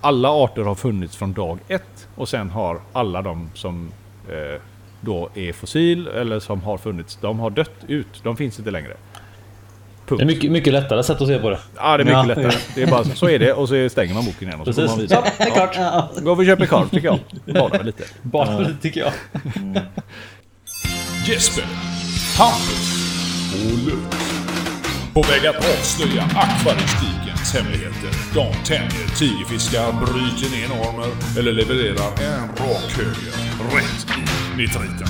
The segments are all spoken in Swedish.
alla arter har funnits från dag ett och sen har alla de som eh, då är fossil eller som har funnits, de har dött ut. De finns inte längre. Punkt. Det är mycket, mycket lättare sätt att se på det. Ja, det är mycket ja, lättare. Det är bara så, så är det och så stänger man boken igen och så går man vidare. Så, det är klart. Ja. Gå och köper korv tycker jag. Bara lite. Bara lite tycker jag. Mm. Jesper, Hampus och Lutz. På väg att avslöja akvaristikens hemligheter. De tämjer tigerfiskar, bryter ner normer eller levererar en rak höger rätt i nitriten.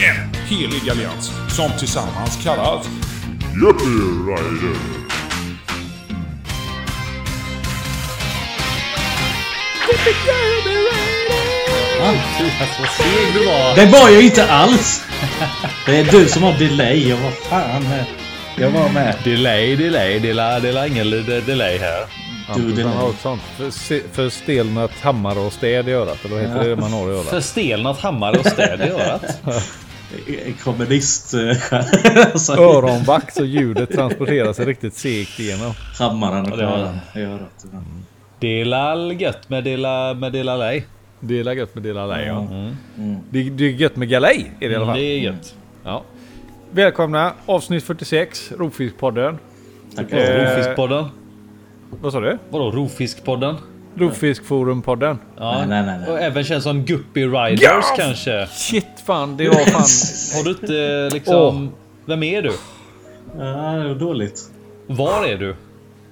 En helig allians som tillsammans kallas Yuppie Rider. Vad seg du var. Det var jag inte alls! Det är du som har delay. Jag var fan... Jag var med. Delay, delay. Det är ingen delay här. Du, det har ett sånt för, för stelnat hammare och städ i örat. Eller vad heter ja. det man har i örat? För stelnat hammare och städ i örat? kommunist... alltså. Öronvax och ljudet transporterar sig riktigt segt igenom. Hammaren och ja, i örat. Mm. Dela gött med dela med dela lej. Dela gött med dela lej, ja. Mm. Mm. Det, det är gött med galej är det i alla fall. Det är gött. Ja. Välkomna avsnitt 46, Rovfiskpodden. Tack. Eh, Rovfiskpodden. Vad sa du? Vadå Rovfiskpodden? Rovfiskforumpodden. Ja, nej, nej, nej. Och även känns som Guppy Riders ja! kanske. Shit fan, det var fan... Har du inte liksom... Oh. Vem är du? Ja, det var dåligt. Var är du?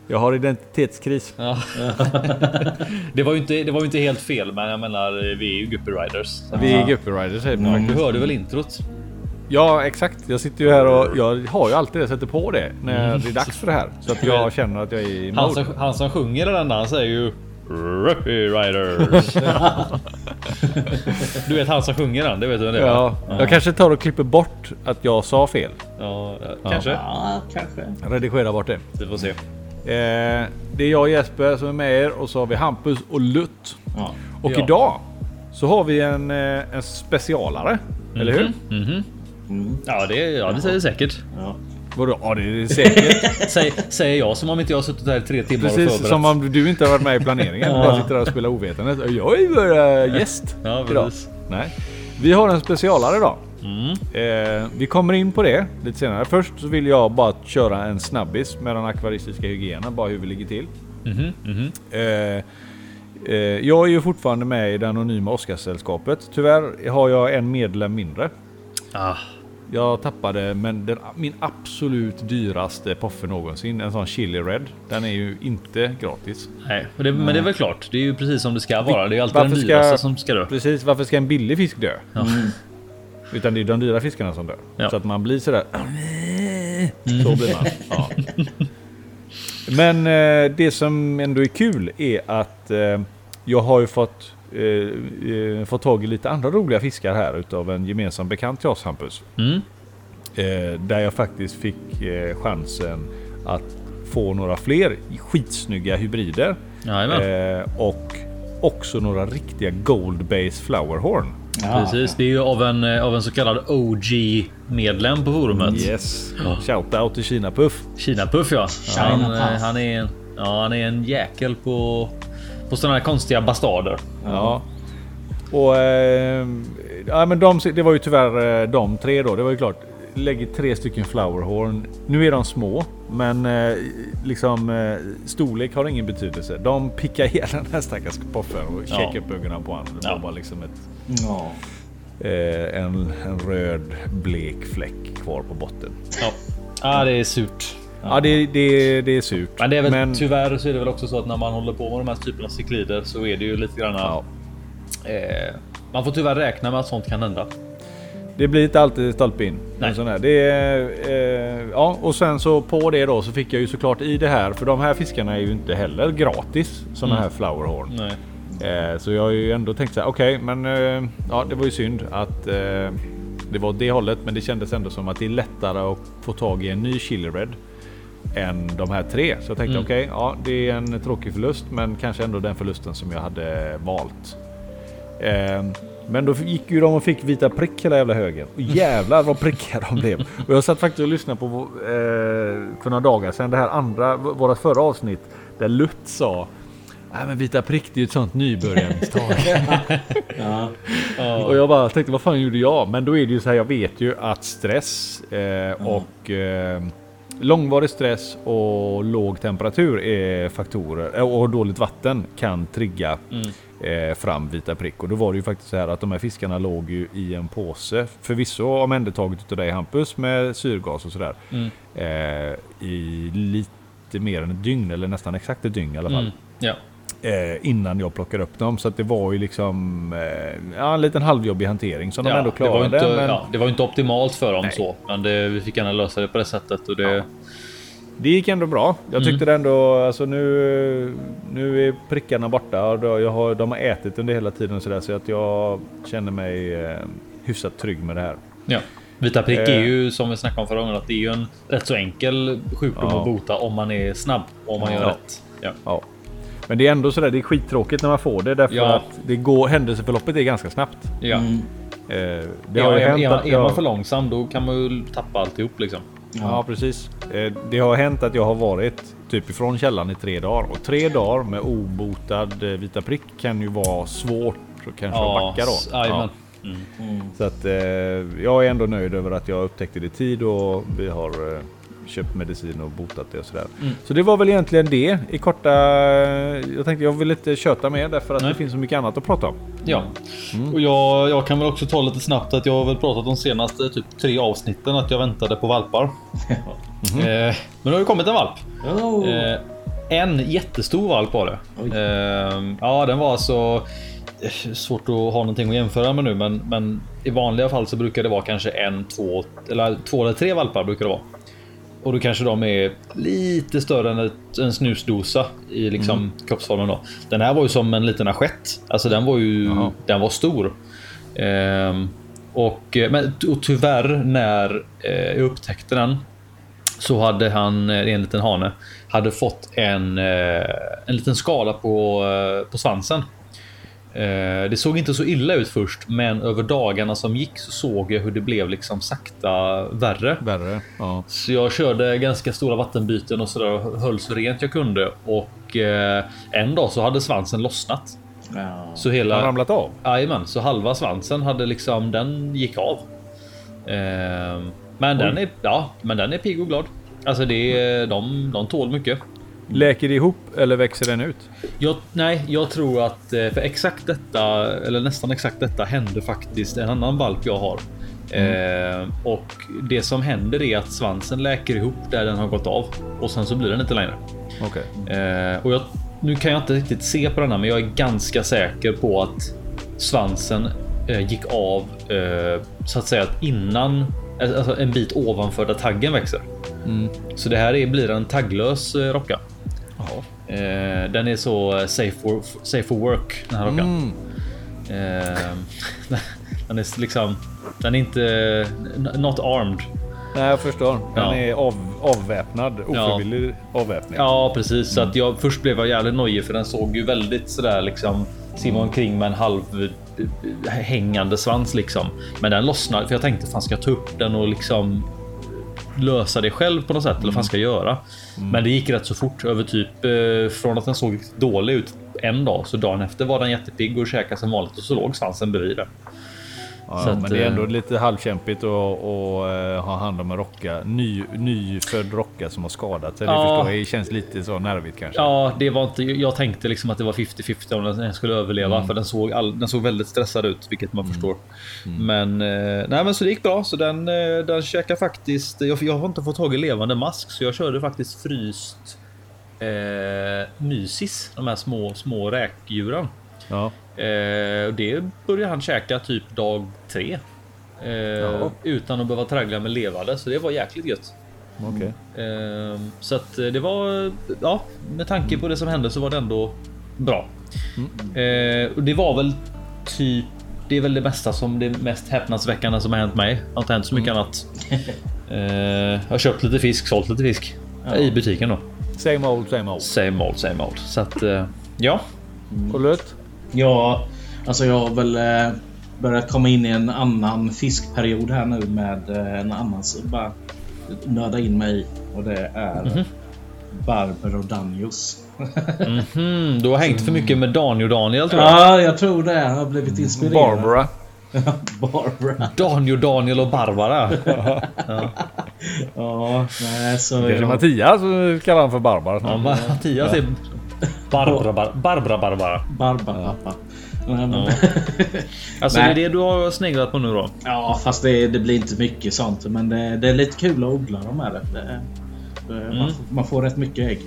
Jag har identitetskris. Ja. det, var ju inte, det var ju inte helt fel, men jag menar, vi är ju Guppy Riders. Vi är Guppy Riders. Mm. Du hörde väl introt? Ja, exakt. Jag sitter ju här och jag har ju alltid det, sätter på det när mm. det är dags för det här. Så att jag känner att jag är i mode. Han som, han som sjunger den där, han säger ju Ruppy Riders. du vet han som sjunger den, det vet du vem det är? Ja, ja, jag kanske tar och klipper bort att jag sa fel. Ja, kanske. Ja, kanske. Redigera bort det. Vi får se. Eh, det är jag och Jesper som är med er och så har vi Hampus och Lutt. Ja. Och ja. idag så har vi en, eh, en specialare. Mm -hmm. Eller hur? Mm -hmm. Mm. Ja, det, ja, det säger säkert. Ja. Vadå? Ja det är säkert. Säg, säger jag som om inte jag har suttit här i tre timmar Precis, och förberett. som om du inte har varit med i planeringen. ja. Bara sitter där och spelar ovetandet. Jag är bara gäst ja, idag. Nej. Vi har en specialare idag. Mm. Eh, vi kommer in på det lite senare. Först så vill jag bara köra en snabbis med den akvaristiska hygienen. Bara hur vi ligger till. Mm -hmm. Eh, eh, jag är ju fortfarande med i det anonyma Oscarssällskapet. Tyvärr har jag en medlem mindre. Ah. Jag tappade men den, min absolut dyraste poffe någonsin, en sån Chili Red. Den är ju inte gratis. Nej, men det, men det är väl klart. Det är ju precis som det ska vara. Det är alltid varför den dyraste ska, som ska dö. Precis, varför ska en billig fisk dö? Ja. Mm. Utan det är de dyra fiskarna som dör. Ja. Så att man blir sådär... Mm. Så blir man. Ja. Men eh, det som ändå är kul är att eh, jag har ju fått eh, eh, fått tag i lite andra roliga fiskar här utav en gemensam bekant till oss Hampus. Mm. Eh, där jag faktiskt fick eh, chansen att få några fler skitsnygga hybrider. Eh, och också några riktiga Gold Base Flowerhorn. Ja. Precis, det är ju av en, av en så kallad OG medlem på forumet. Yes. Ja. Shoutout till Kina Puff. Kina Puff ja. Han, han, är en, ja, han är en jäkel på på sådana här konstiga bastarder. Ja. Och... Eh, ja men de, det var ju tyvärr eh, de tre då. Det var ju klart. Lägger tre stycken flowerhorn. Nu är de små. Men eh, liksom eh, storlek har ingen betydelse. De pickar ihjäl den här stackars poffen och ja. checkar upp ögonen på honom. Det var bara liksom ett... Ja. Eh, en, en röd blek fläck kvar på botten. Ja, ah, det är surt. Ja, det, det, det är surt. Men, det är väl, men tyvärr så är det väl också så att när man håller på med de här typerna av cyklider så är det ju lite grann. Ja. Eh, man får tyvärr räkna med att sånt kan hända. Det blir inte alltid stolpe in. Det eh, ja, och sen så på det då så fick jag ju såklart i det här. För de här fiskarna är ju inte heller gratis. Såna mm. här flowerhorn. Eh, så jag har ju ändå tänkt så här. Okej, okay, men eh, ja, det var ju synd att eh, det var åt det hållet. Men det kändes ändå som att det är lättare att få tag i en ny Chili Red än de här tre. Så jag tänkte mm. okej, okay, ja det är en tråkig förlust men kanske ändå den förlusten som jag hade valt. Eh, men då gick ju de och fick vita prick hela jävla högen. Och jävlar vad prickiga de blev. Och jag satt faktiskt och lyssnade på eh, för några dagar sedan det här andra, våra förra avsnitt. Där Lutt sa Nej men vita prick det är ju ett sånt nybörjarmisstag. Ja. och jag bara tänkte vad fan gjorde jag? Men då är det ju så här jag vet ju att stress eh, och eh, långvarig stress och låg temperatur är faktorer eh, och dåligt vatten kan trigga eh, fram vita prick. Och då var det ju faktiskt så här att de här fiskarna låg ju i en påse. Förvisso omhändertaget utav dig Hampus med syrgas och sådär. Eh, I lite mer än ett dygn eller nästan exakt ett dygn i alla fall. Mm. Ja. Eh, innan jag plockade upp dem. Så att det var ju liksom eh, ja, en liten halvjobbig hantering som de Ja, ändå det, var klarade. inte, men ja, det var inte optimalt för dem Nej. så, men det, vi fick gärna lösa det på det sättet. Och det, Det gick ändå bra. Jag Mm. tyckte det ändå, alltså nu, nu är prickarna borta och jag har, de har ätit under hela tiden så, där, så att jag känner mig eh, hyfsat trygg med det här. ja. Vita prick Eh. är ju som vi snackade om förra gången att det är ju en rätt så enkel sjukdom Ja. att bota om man är snabb och om man gör Ja. rätt. Ja. Ja. Men det är ändå sådär, det är skittråkigt när man får det därför Ja. att det går, händelseförloppet är ganska snabbt. Ja. Mm. Eh, det Ja, har ju är, hänt är, man, att är man för långsam då kan man ju tappa alltihop liksom. Ja precis. Eh, det har hänt att jag har varit typ ifrån källan i tre dagar och tre dagar med obotad eh, vita prick kan ju vara svårt att kanske att backa då. jajamän. Så att eh, jag är ändå nöjd över att jag upptäckte det i tid och vi har eh, köpt medicin och botat det och sådär. Mm. Så det var väl egentligen det i korta... Jag tänkte jag vill inte köta mer därför att Nej. det finns så mycket annat att prata om. Ja, Mm. och jag, jag kan väl också ta lite snabbt att jag har väl pratat de senaste typ tre avsnitten att jag väntade på valpar. Mhm. eh, men det har ju kommit en valp. Oh. Eh, en jättestor valp var det. Oj. Eh, ja, den var alltså svårt att ha någonting att jämföra med nu, men, men i vanliga fall så brukar det vara kanske en, två eller två eller tre valpar brukar det vara. Och då kanske de är lite större än ett, en snusdosa i liksom Mm. kroppsformen. Då. Den här var ju som en liten assiett. Alltså den var ju Jaha. den var stor. Ehm, och, eh, men, och tyvärr när eh, jag upptäckte den så hade han, eh, en liten hane, hade fått en, eh, en liten skada på, på svansen. Eh, Det såg inte så illa ut först, men över dagarna som gick så såg jag hur det blev liksom sakta värre. Värre. Ja. Så jag körde ganska stora vattenbyten och sådär och höll så rent jag kunde. Och eh, en dag så hade svansen lossnat. Ja. Så Har hela... ramlat av? Jajamän, så halva svansen hade liksom, den gick av. Ehm, men den är, ja, men den är pigg och glad. Alltså det de, de tål mycket. Läker det ihop eller växer den ut? Jag, nej, jag tror att eh, för exakt detta, eller nästan exakt detta hände faktiskt en annan valp jag har. Eh, och det som händer är att svansen läker ihop där den har gått av och sen så blir den inte längre. Okej. Eh, och jag, nu kan jag inte riktigt se på denna, men jag är ganska säker på att svansen eh, gick av eh, så att säga att innan alltså en bit ovanför där taggen växer. Så det här är, blir en tagglös eh, rocka. Eh, den är så eh, safe for, safe for work den här rockan. Mm. Eh, den är liksom. Den är inte not armed. Nej, jag förstår. Den Ja. är av, avväpnad. Ofrivillig avväpning. Ja, precis. Så att jag först blev jag jävligt nojig för den såg ju väldigt sådär liksom simma omkring med en halv eh, hängande svans liksom. Men den lossnade för jag tänkte fan ska jag ta upp den och liksom lösa det själv på något sätt eller vad fan ska jag göra? Men det gick rätt så fort över typ eh, från att den såg dålig ut en dag så dagen efter var den jättepigg och käkade som vanligt och så låg svansen bredvid den. Ja, Så att, men det är ändå eh, lite halvkämpigt att eh, ha hand om en rocka. Ny, nyfödd rocka som har skadat sig. Det Ja. jag. Det känns lite så nervigt kanske. Ja, det var inte. Jag tänkte liksom att det var 50-50 om den skulle överleva för den såg, all, den såg väldigt stressad ut, vilket man förstår. Men eh, nej, men så det gick bra, så den, den käkar faktiskt. Jag, jag har inte fått tag i levande mask, så jag körde faktiskt fryst eh, mysis, de här små små räkdjuren. Ja. Eh, och det började han käka typ dag tre. Eh, Jaha. utan att behöva traggla med levande, så det var jäkligt gött. Okej. Ehm, Så att eh, det var, ja, med tanke på det som hände så var det ändå bra. Eh, och det var väl typ, det är väl det bästa som det mest häpnadsväckande som har hänt mig. Det har inte hänt så mycket annat. Eh, jag har köpt lite fisk, sålt lite fisk i butiken då. Same old, same old. Same old, same old. Så att eh, ja, Och Lut? Ja, alltså jag har väl eh, börjat komma in i en annan fiskperiod här nu med eh, en annan som bara nörda in mig i. Och det är Barber och Danius. Mm, du har hängt för mycket med Daniel Daniel tror jag. Ja, jag tror det. Han har blivit inspirerad. Barbara. Barbara. Daniel Daniel och Barbara. Ja, nej så... Kanske jag- Mattias så kallar han för Barbara. Ja, Mattias är Barbara Bar- Barbara Barbara. Barbara pappa. Nej, men- Alltså Nej. det är det du har sneglat på nu då? Ja, fast det, det blir inte mycket sånt. Men det, det är lite kul att odla dem här. Det, det, man, får- man får rätt mycket ägg.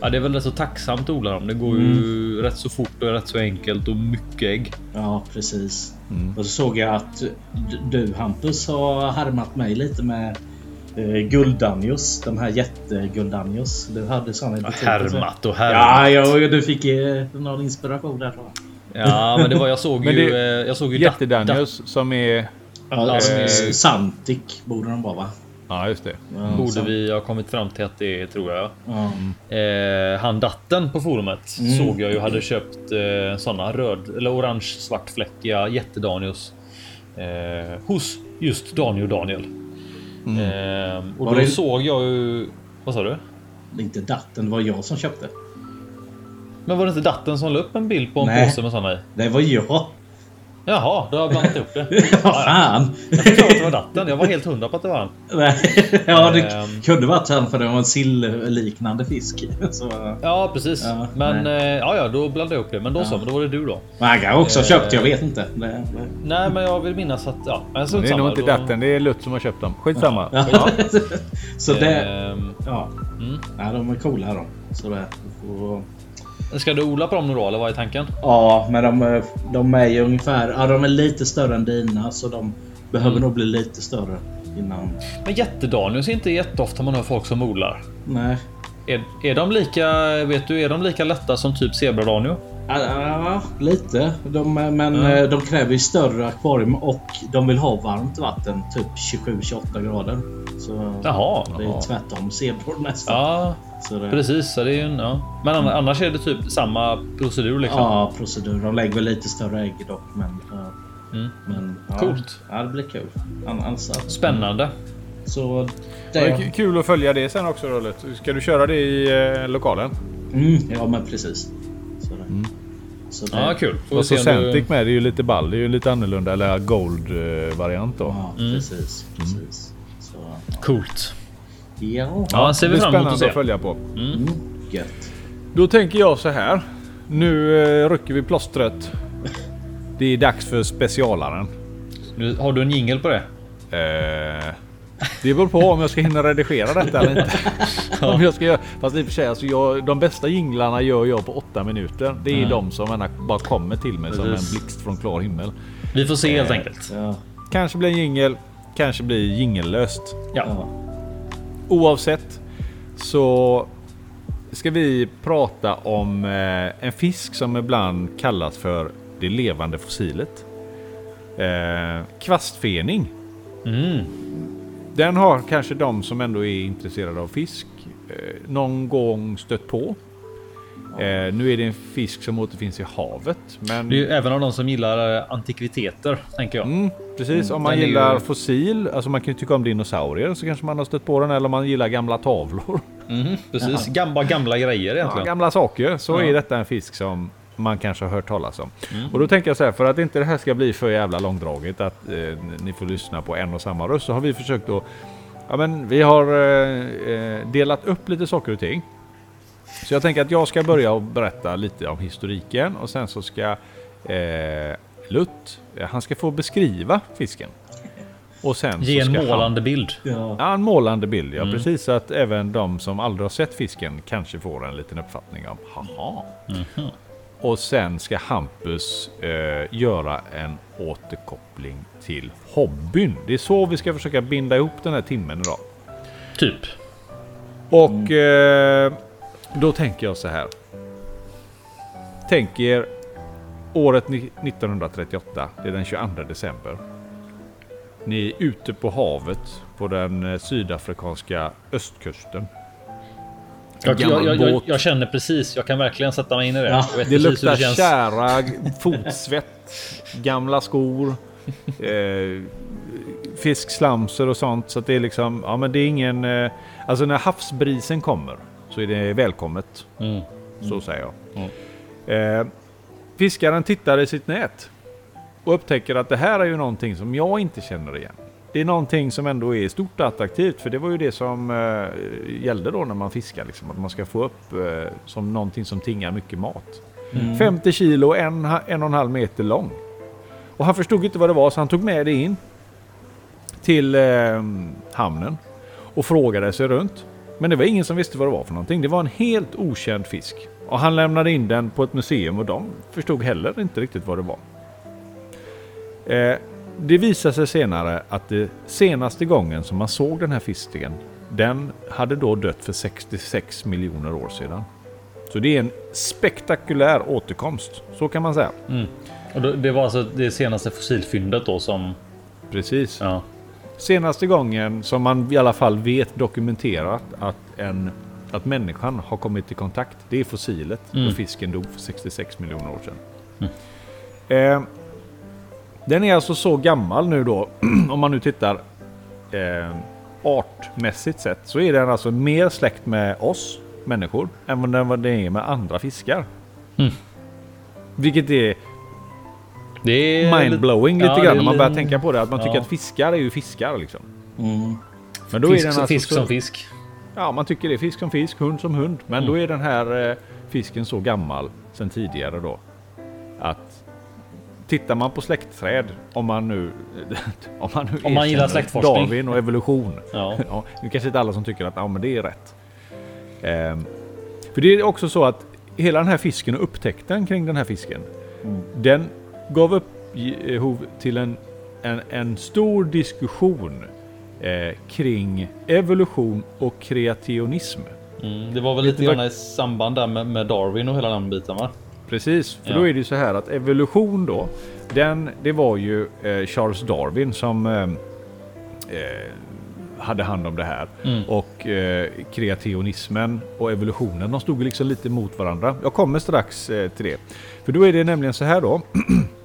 Ja, det är väl rätt så tacksamt att odla dem. Det går ju rätt så fort och rätt så enkelt och mycket ägg. Ja, precis. Och så såg jag att du Hampus har härmat mig lite med eh, Guldanjos. De här jätteguldanjos. Du hade såna i butiken. Härmat och härmat. Ja, ja, du fick eh, någon inspiration där tror jag. Ja, men det var jag såg Men ju. det- eh, jag såg ju Jättedanius som är... Ja, eh, Santic borde de vara va? Ja just det. Ja, Borde San- vi ha kommit fram till att det är, tror jag. Ja. Eh, han datten på forumet Mm. såg jag ju hade köpt eh, såna röd eller orange svartfläckiga jättedanius. Eh, hos just Daniel Daniel. Eh, och Var då det- såg jag ju. Vad sa du? Det är inte datten, det var jag som köpte. Men var det inte datten som la upp en bild på en Nej. påse med såna i? Det var jag. Jaha, då har jag blandat ihop det. Vad fan! Jag förstår att det var datten. Jag var helt hundra på att det var han. Nej, ja, det Ehm. kunde varit han för det var en sillliknande fisk. Så, Ja, precis. Ja, men nej. eh, ja, ja, då blandade jag ihop det. Men då så, men då var det du då. men han kan också ha Eh. köpt, jag vet inte. Nej, men jag vill minnas att ja, men Det är samma, nog inte då- datten, det är Lutt som har köpt dem. Skitsamma. Ja. Ja. Så det... Ehm, Ja. Mm. ja, de är coola de. Så det, och, Ska du odla på dem nu då, eller vad är tanken? ja, men de, är- de är ju ungefär... Ja, de är lite större än dina så de behöver Mm. nog bli lite större innan... Men jättedanius är inte jätteofta man hör folk som odlar. Nej. Är, är de lika, vet du, är de lika lätta som typ zebradanio? Ja, lite. De, men eh, de kräver ju större akvarium och de vill ha varmt vatten. Typ 27-28 grader. Så Jaha. det är tvärtom zebror nästan. Ja, det, precis. Så det är ju en, ja. Men ann- annars är det typ samma procedur liksom. Ja, procedur. De lägger väl lite större ägg dock. Men. Mm. men ja. Coolt. Ja, det blir kul. Annars, Spännande. så Det är kul att följa det sen också då. Ska du köra det i eh, lokalen? mm, Ja, men precis. Så det, så det, Ja, kul. Får Och så Centic du... med, det är ju lite ball. Det är ju lite annorlunda. Eller Gold eh, variant då. Ja, Mm. precis. precis. Så, ja. Coolt. Ja, Ja, ser det vi fram emot att spännande se. att följa på. mm, gött. Då tänker jag så här. Nu eh, rycker vi plåstret. Det är dags för specialaren. Nu, har du en jingel på det? Eh, det beror på om jag ska hinna redigera detta eller inte. om jag ska göra, fast i och för sig, alltså jag, de bästa jinglarna gör jag på åtta minuter. Det är Mm. de som bara kommer till mig som en blixt från klar himmel. Vi får se helt Eh, enkelt. Ja, Kanske blir en jingel, kanske blir jingellöst. Ja. Oavsett så ska vi prata om eh, en fisk som ibland kallas för det levande fossilet. Eh, kvastfening. Mm. Den har kanske de som ändå är intresserade av fisk eh, någon gång stött på. Eh, nu är det en fisk som återfinns i havet. Men Det är ju även av de som gillar eh, antikviteter, tänker jag. Mm, precis, om man den är ju- gillar fossil, alltså man kan ju tycka om dinosaurier så kanske man har stött på den eller om man gillar gamla tavlor. Mhm, precis. Gamla, gamla grejer Ja, egentligen. gamla saker så Ja. är detta en fisk som man kanske har hört talas om. Mm. Och då tänker jag så här, för att inte det här ska bli för jävla långdraget att eh, ni får lyssna på en och samma röst så har vi försökt att Ja men vi har eh, eh, delat upp lite saker och ting. Så jag tänker att jag ska börja och berätta lite om historiken och sen så ska eh, Lutt, eh, han ska få beskriva fisken. Och sen Ge så en ska han- målande bild. Ja. Ja, en målande bild. Ja, Mm. precis. Så att även de som aldrig har sett fisken kanske får en liten uppfattning om haha. Mhm. Och sen ska Hampus eh, göra en återkoppling till hobbyn. Det är så vi ska försöka binda ihop den här timmen idag. Typ. Och eh, då tänker jag så här. Tänk er året ni- 1938. Det är den 22 december. Ni är ute på havet på den eh, sydafrikanska östkusten. En Jag, jag, jag, jag, känner precis. Jag kan verkligen sätta mig in i det. Ja, Det luktar det kära, fotsvett, gamla skor, eh, fiskslamser och sånt. Så det är liksom, ja men det är ingen... Eh, alltså när havsbrisen kommer så är det välkommet. Mm. Så säger jag. Eh, fiskaren tittar i sitt nät och upptäcker att det här är ju någonting som jag inte känner igen. Det är någonting som ändå är stort och attraktivt för det var ju det som eh, gällde då när man fiskar. Liksom, att man ska få upp eh, som någonting som tingar mycket mat. 50 kilo, en, en och en halv meter lång. Och han förstod inte vad det var så han tog med det in till eh, hamnen och frågade sig runt. Men det var ingen som visste vad det var för någonting. Det var en helt okänd fisk. Och han lämnade in den på ett museum och de förstod heller inte riktigt vad det var. Eh, det visade sig senare att det senaste gången som man såg den här fisken, den hade då dött för 66 miljoner år sedan. Så det är en spektakulär återkomst, så kan man säga. Och då- det var alltså det senaste fossilfyndet då som... Precis. Ja. Senaste gången som man i alla fall vet dokumenterat att, en, att människan har kommit i kontakt, det är fossilet Mm. då fisken dog för 66 miljoner år sedan. Eh, den är alltså så gammal nu då, om man nu tittar eh, artmässigt sett, så är den alltså mer släkt med oss människor än vad den- vad den är med andra fiskar. Mm. Vilket är Det är mindblowing lite det grann är när man börjar tänka på det. Att man tycker att fiskar är ju fiskar liksom. Mm. Men då Fisk, är den som, alltså fisk så, som fisk. Ja, man tycker det är fisk som fisk, hund som hund. Men då är den här eh, fisken så gammal sen tidigare då. Att tittar man på släktträd, om man nu... om man, nu Om man gillar släktforskning. Darwin och evolution. Ja. Ja, nu kanske inte alla som tycker att ja, men det är rätt. Ehm, för det är också så att hela den här fisken och upptäckten kring den här fisken. Den gav upphov till en, en, en stor diskussion eh, kring evolution och kreationism. Mm, det var väl lite grann i samband där med, med Darwin och hela den biten va? Precis, för Ja. då är det ju så här att evolution då, den, det var ju eh, Charles Darwin som eh, eh, hade hand om det här. Mm. Och eh, kreationismen och evolutionen, de stod liksom lite mot varandra. Jag kommer strax eh, till det. För då är det nämligen så här då.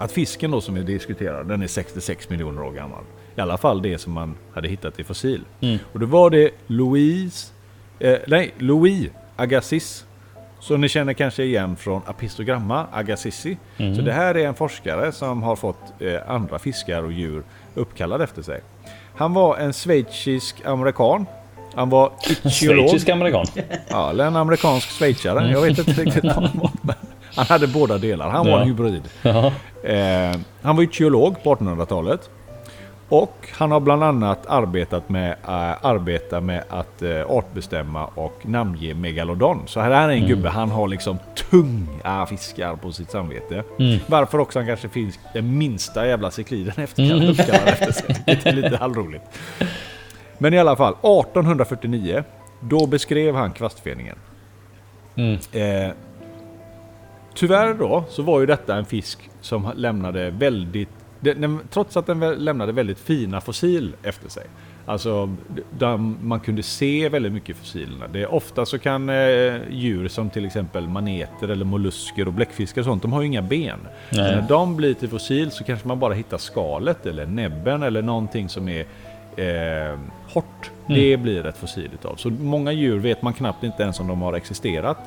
att fisken då som vi diskuterar, den är 66 miljoner år gammal. I alla fall det som man hade hittat i fossil. Mm. Och då var det Louise, eh, nej, Louis Agassiz. Som ni känner kanske igen från Apistogramma Agassizi. Så det här är en forskare som har fått eh, andra fiskar och djur uppkallade efter sig. Han var en schweizisk amerikan. Han var ichthyolog. Schweizisk amerikan. Ja, eller en amerikansk schweizare. Jag vet inte riktigt vad han var. Han hade båda delar. Han var Ja. en hybrid. Ja. Eh, han var ichthyolog på 1800-talet. Och han har bland annat arbetat med, eh, arbeta med att eh, artbestämma och namnge megalodon. Så här är en gubbe, han har liksom tunga fiskar på sitt samvete. Varför också han kanske finns den minsta jävla cykliden efter, uppkallad efter sig. Det är lite halvroligt. Men i alla fall, 1849, då beskrev han kvastfeningen. Mm. Eh, tyvärr då så var ju detta en fisk som lämnade väldigt, den, trots att den lämnade väldigt fina fossil efter sig. Alltså man kunde se väldigt mycket fossilerna. Det är ofta så kan eh, djur som till exempel maneter eller mollusker och bläckfiskar och sånt, de har ju inga ben. Nej. när de blir till fossil så kanske man bara hittar skalet eller näbben eller någonting som är eh, hårt. Det blir ett fossil utav. Så många djur vet man knappt inte ens om de har existerat.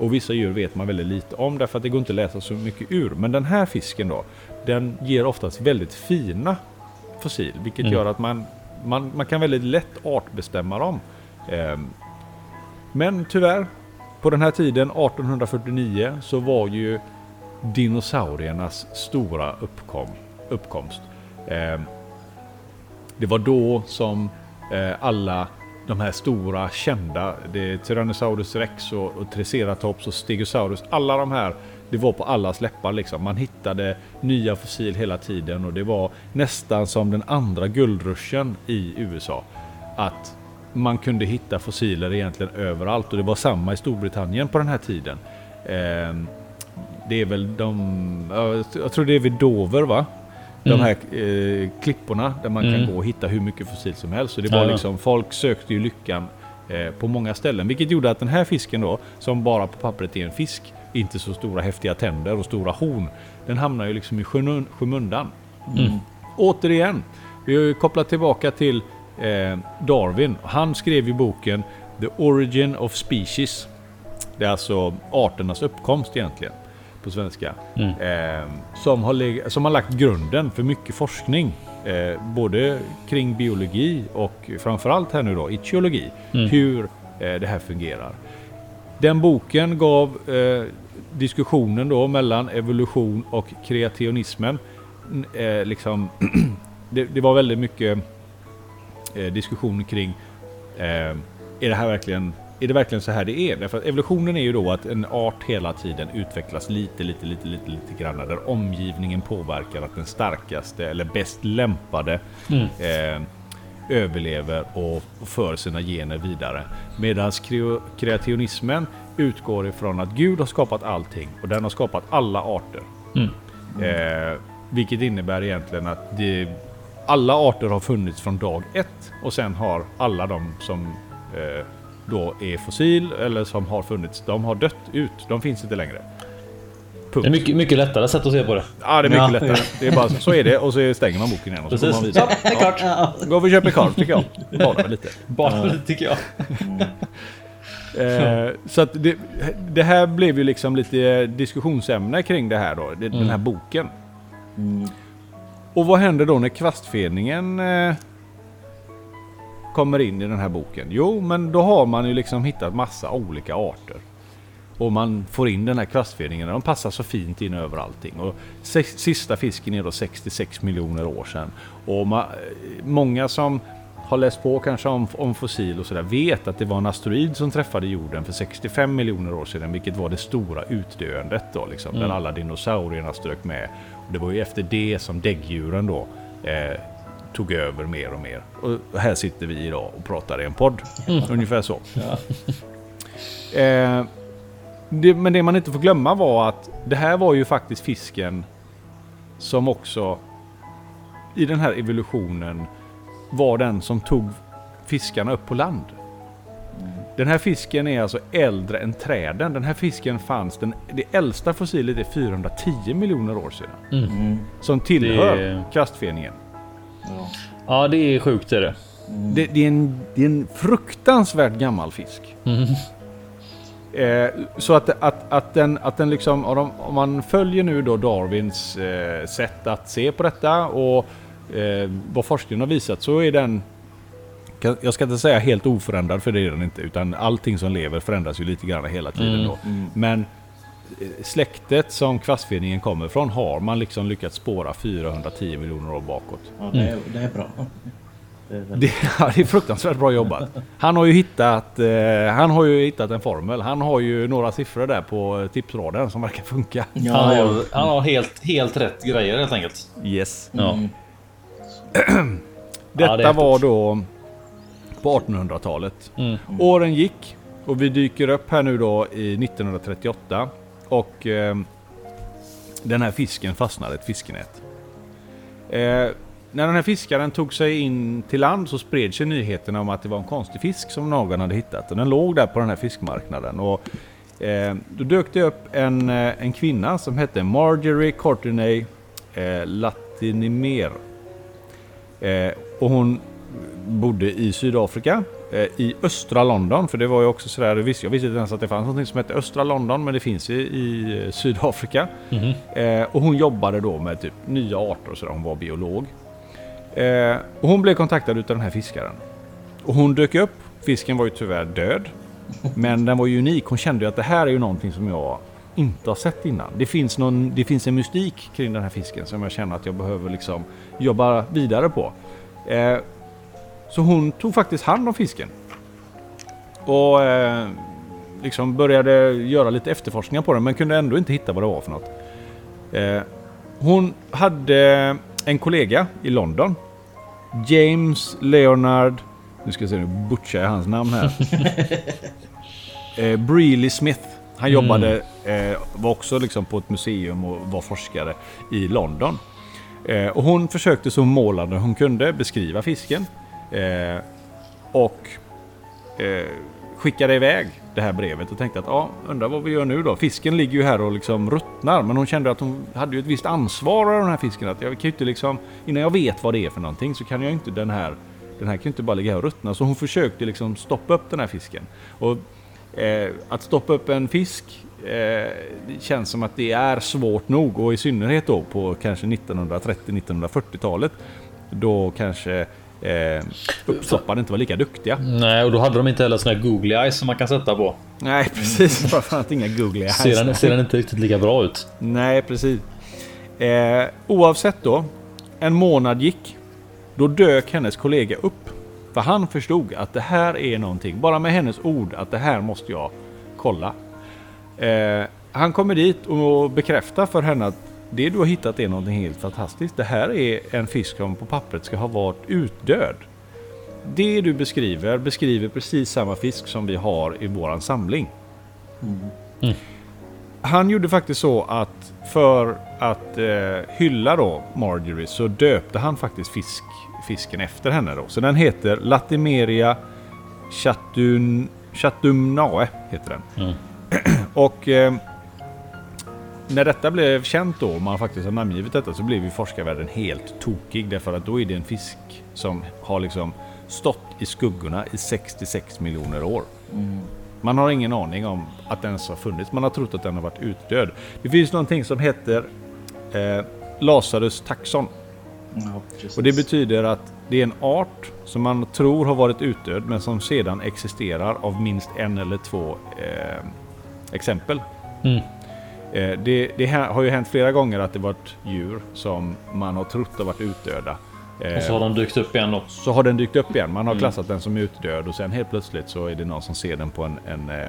Och vissa djur vet man väldigt lite om därför att det går inte att läsa så mycket ur. Men den här fisken då, den ger oftast väldigt fina fossil. Vilket Mm. gör att man, man, man kan väldigt lätt artbestämma dem. Ehm, men tyvärr, på den här tiden, 1849, så var ju dinosauriernas stora uppkom, uppkomst. Ehm, det var då som eh, alla de här stora kända, det är Tyrannosaurus rex och, och Triceratops och Stegosaurus, alla de här, det var på allas läppar liksom. Man hittade nya fossil hela tiden och det var nästan som den andra guldruschen i USA. Att man kunde hitta fossiler egentligen överallt och det var samma i Storbritannien på den här tiden. Eh, det är väl de, jag tror det är vid Dover va? De Mm. här eh, klipporna där man Mm. kan gå och hitta hur mycket fossil som helst. Så det var liksom, folk sökte ju lyckan eh, på många ställen. Vilket gjorde att den här fisken då, som bara på pappret är en fisk, inte så stora häftiga tänder och stora horn. Den hamnar ju liksom i skymund- skymundan. Mm. Återigen, vi har ju kopplat tillbaka till eh, Darwin. Han skrev ju boken The Origin of Species. Det är alltså arternas uppkomst egentligen på svenska. Mm. Eh, som, har som har lagt grunden för mycket forskning. Eh, både kring biologi och framförallt här nu då etiologi. Mm. Hur eh, det här fungerar. Den boken gav eh, diskussionen då mellan evolution och kreationismen. Eh, liksom det, det var väldigt mycket eh, diskussion kring eh, är det här verkligen är det verkligen så här det är? Därför att evolutionen är ju då att en art hela tiden utvecklas lite, lite, lite, lite, lite grann där omgivningen påverkar att den starkaste eller bäst lämpade Mm. eh, överlever och för sina gener vidare. Medan kreationismen utgår ifrån att Gud har skapat allting och den har skapat alla arter. Mm. Eh, vilket innebär egentligen att det, alla arter har funnits från dag ett och sen har alla de som eh, då är fossil eller som har funnits, de har dött ut. De finns inte längre. Punkt. Det är mycket, mycket lättare sätt att se på det. Ja, det är mycket Ja. lättare. Det är bara så, så är det och så stänger man boken igen och så går man Precis. vidare. Ja, det är klart. Ja. Gå och köpa korv tycker jag. Bara lite. Bara det tycker jag. Eh, så att det, det här blev ju liksom lite diskussionsämne kring det här då, den här boken. Mm. Och vad händer då när kvastfeningen eh, kommer in i den här boken? Jo, men då har man ju liksom hittat massa olika arter. Och man får in den här kvastfeningen, de passar så fint in över allting. Och sista fisken är då 66 miljoner år sedan. Och ma, många som har läst på kanske om, om fossil och sådär vet att det var en asteroid som träffade jorden för 65 miljoner år sedan, vilket var det stora utdöendet då, liksom, där alla dinosaurierna strök med. Och det var ju efter det som däggdjuren då eh, tog över mer och mer. Och här sitter vi idag och pratar i en podd. Ungefär så. Eh, det, men det man inte får glömma var att det här var ju faktiskt fisken som också i den här evolutionen var den som tog fiskarna upp på land. Den här fisken är alltså äldre än träden. Den här fisken fanns, den, det äldsta fossilet är 410 miljoner år sedan. Mm. Som tillhör Det- kvastfeningen. Ja. Ja, det är sjukt är det. Det, det, är en, det är en fruktansvärt gammal fisk. Mm. Eh, så att, att, att den, att den liksom, om man följer nu då Darwins eh, sätt att se på detta och eh, vad forskningen har visat så är den jag ska inte säga helt oförändrad för det är den inte utan allting som lever förändras ju lite grann hela tiden Mm. då. Men eh, släktet som kvastfeningen kommer från har man liksom lyckats spåra 410 miljoner år bakåt. Ja, det, är, det är bra. Det är Det, ja, det är fruktansvärt bra jobbat. Han har ju hittat, eh, han har ju hittat en formel. Han har ju några siffror där på tipsraden som verkar funka. Han Ja, ja. har, han har helt, helt rätt grejer helt enkelt. Yes. Ja. Mm. Detta Ja, var då på 1800-talet. Mm. Åren gick och vi dyker upp här nu då i 1938 och eh, den här fisken fastnade i ett fiskenät. Eh, när den här fiskaren tog sig in till land så spred sig nyheterna om att det var en konstig fisk som någon hade hittat. Och den låg där på den här fiskmarknaden. Och, eh, då dök det upp en, eh, en kvinna som hette Marjorie Courtenay eh, Latinimer. Eh, och hon bodde i Sydafrika, i östra London. För det var ju också sådär, jag visste, jag visste inte ens att det fanns något som hette östra London, men det finns i, i eh, Sydafrika. Mhm. Eh, och hon jobbade då med typ nya arter och sådär, hon var biolog. Eh, och hon blev kontaktad utav den här fiskaren. Och hon dök upp, fisken var ju tyvärr död. Men den var ju unik, hon kände ju att det här är ju någonting som jag inte har sett innan. Det finns, någon, det finns en mystik kring den här fisken som jag känner att jag behöver liksom jobba vidare på. Eh, så hon tog faktiskt hand om fisken. Och eh, liksom började göra lite efterforskningar på den men kunde ändå inte hitta vad det var för något. Eh, hon hade en kollega i London. James Leonard... Nu ska jag se, nu butchar jag hans namn här. eh, Breeley Smith. Han jobbade, eh, var också liksom på ett museum och var forskare i London. Eh, och hon försökte så målande hon kunde beskriva fisken. Eh, och eh, skickade iväg det här brevet och tänkte att ja, undrar vad vi gör nu då. Fisken ligger ju här och liksom ruttnar men hon kände att hon hade ju ett visst ansvar av den här fisken. Att jag kan ju inte liksom, innan jag vet vad det är för någonting så kan jag inte den här den här kan ju inte bara ligga här och ruttna. Så hon försökte liksom stoppa upp den här fisken. Och eh, att stoppa upp en fisk eh, känns som att det är svårt nog och i synnerhet då på kanske 1930-1940-talet. Då kanske eh, uppstoppare inte var lika duktiga. Nej, och då hade de inte heller såna här googly eyes som man kan sätta på. Nej, precis. Framförallt inga googly eyes. Ser den, ser den inte riktigt lika bra ut? Nej, precis. Eh, oavsett då, en månad gick. Då dök hennes kollega upp. För han förstod att det här är någonting, bara med hennes ord, att det här måste jag kolla. Eh, han kommer dit och bekräftar för henne att det du har hittat är någonting helt fantastiskt. Det här är en fisk som på pappret ska ha varit utdöd. Det du beskriver beskriver precis samma fisk som vi har i våran samling. Mm. Han gjorde faktiskt så att för att eh, hylla då Marjorie så döpte han faktiskt fisk, fisken efter henne då. Så den heter Latimeria chatum, chatumnae heter den. Mm. Och eh, när detta blev känt då, och man faktiskt har namngivit detta, så blev ju forskarvärlden helt tokig. Därför att då är det en fisk som har liksom stått i skuggorna i 66 miljoner år. Man har ingen aning om att den ens har funnits. Man har trott att den har varit utdöd. Det finns någonting som heter eh, Lazarus taxon. Ja. Och det betyder att det är en art som man tror har varit utdöd men som sedan existerar av minst en eller två eh, exempel. Mm. Eh, det, det har ju hänt flera gånger att det varit djur som man har trott har varit utdöda. Eh, Och så har de dykt upp igen då. så har den dykt upp igen. Man har klassat den som utdöd och sen helt plötsligt så är det någon som ser den på en, en eh,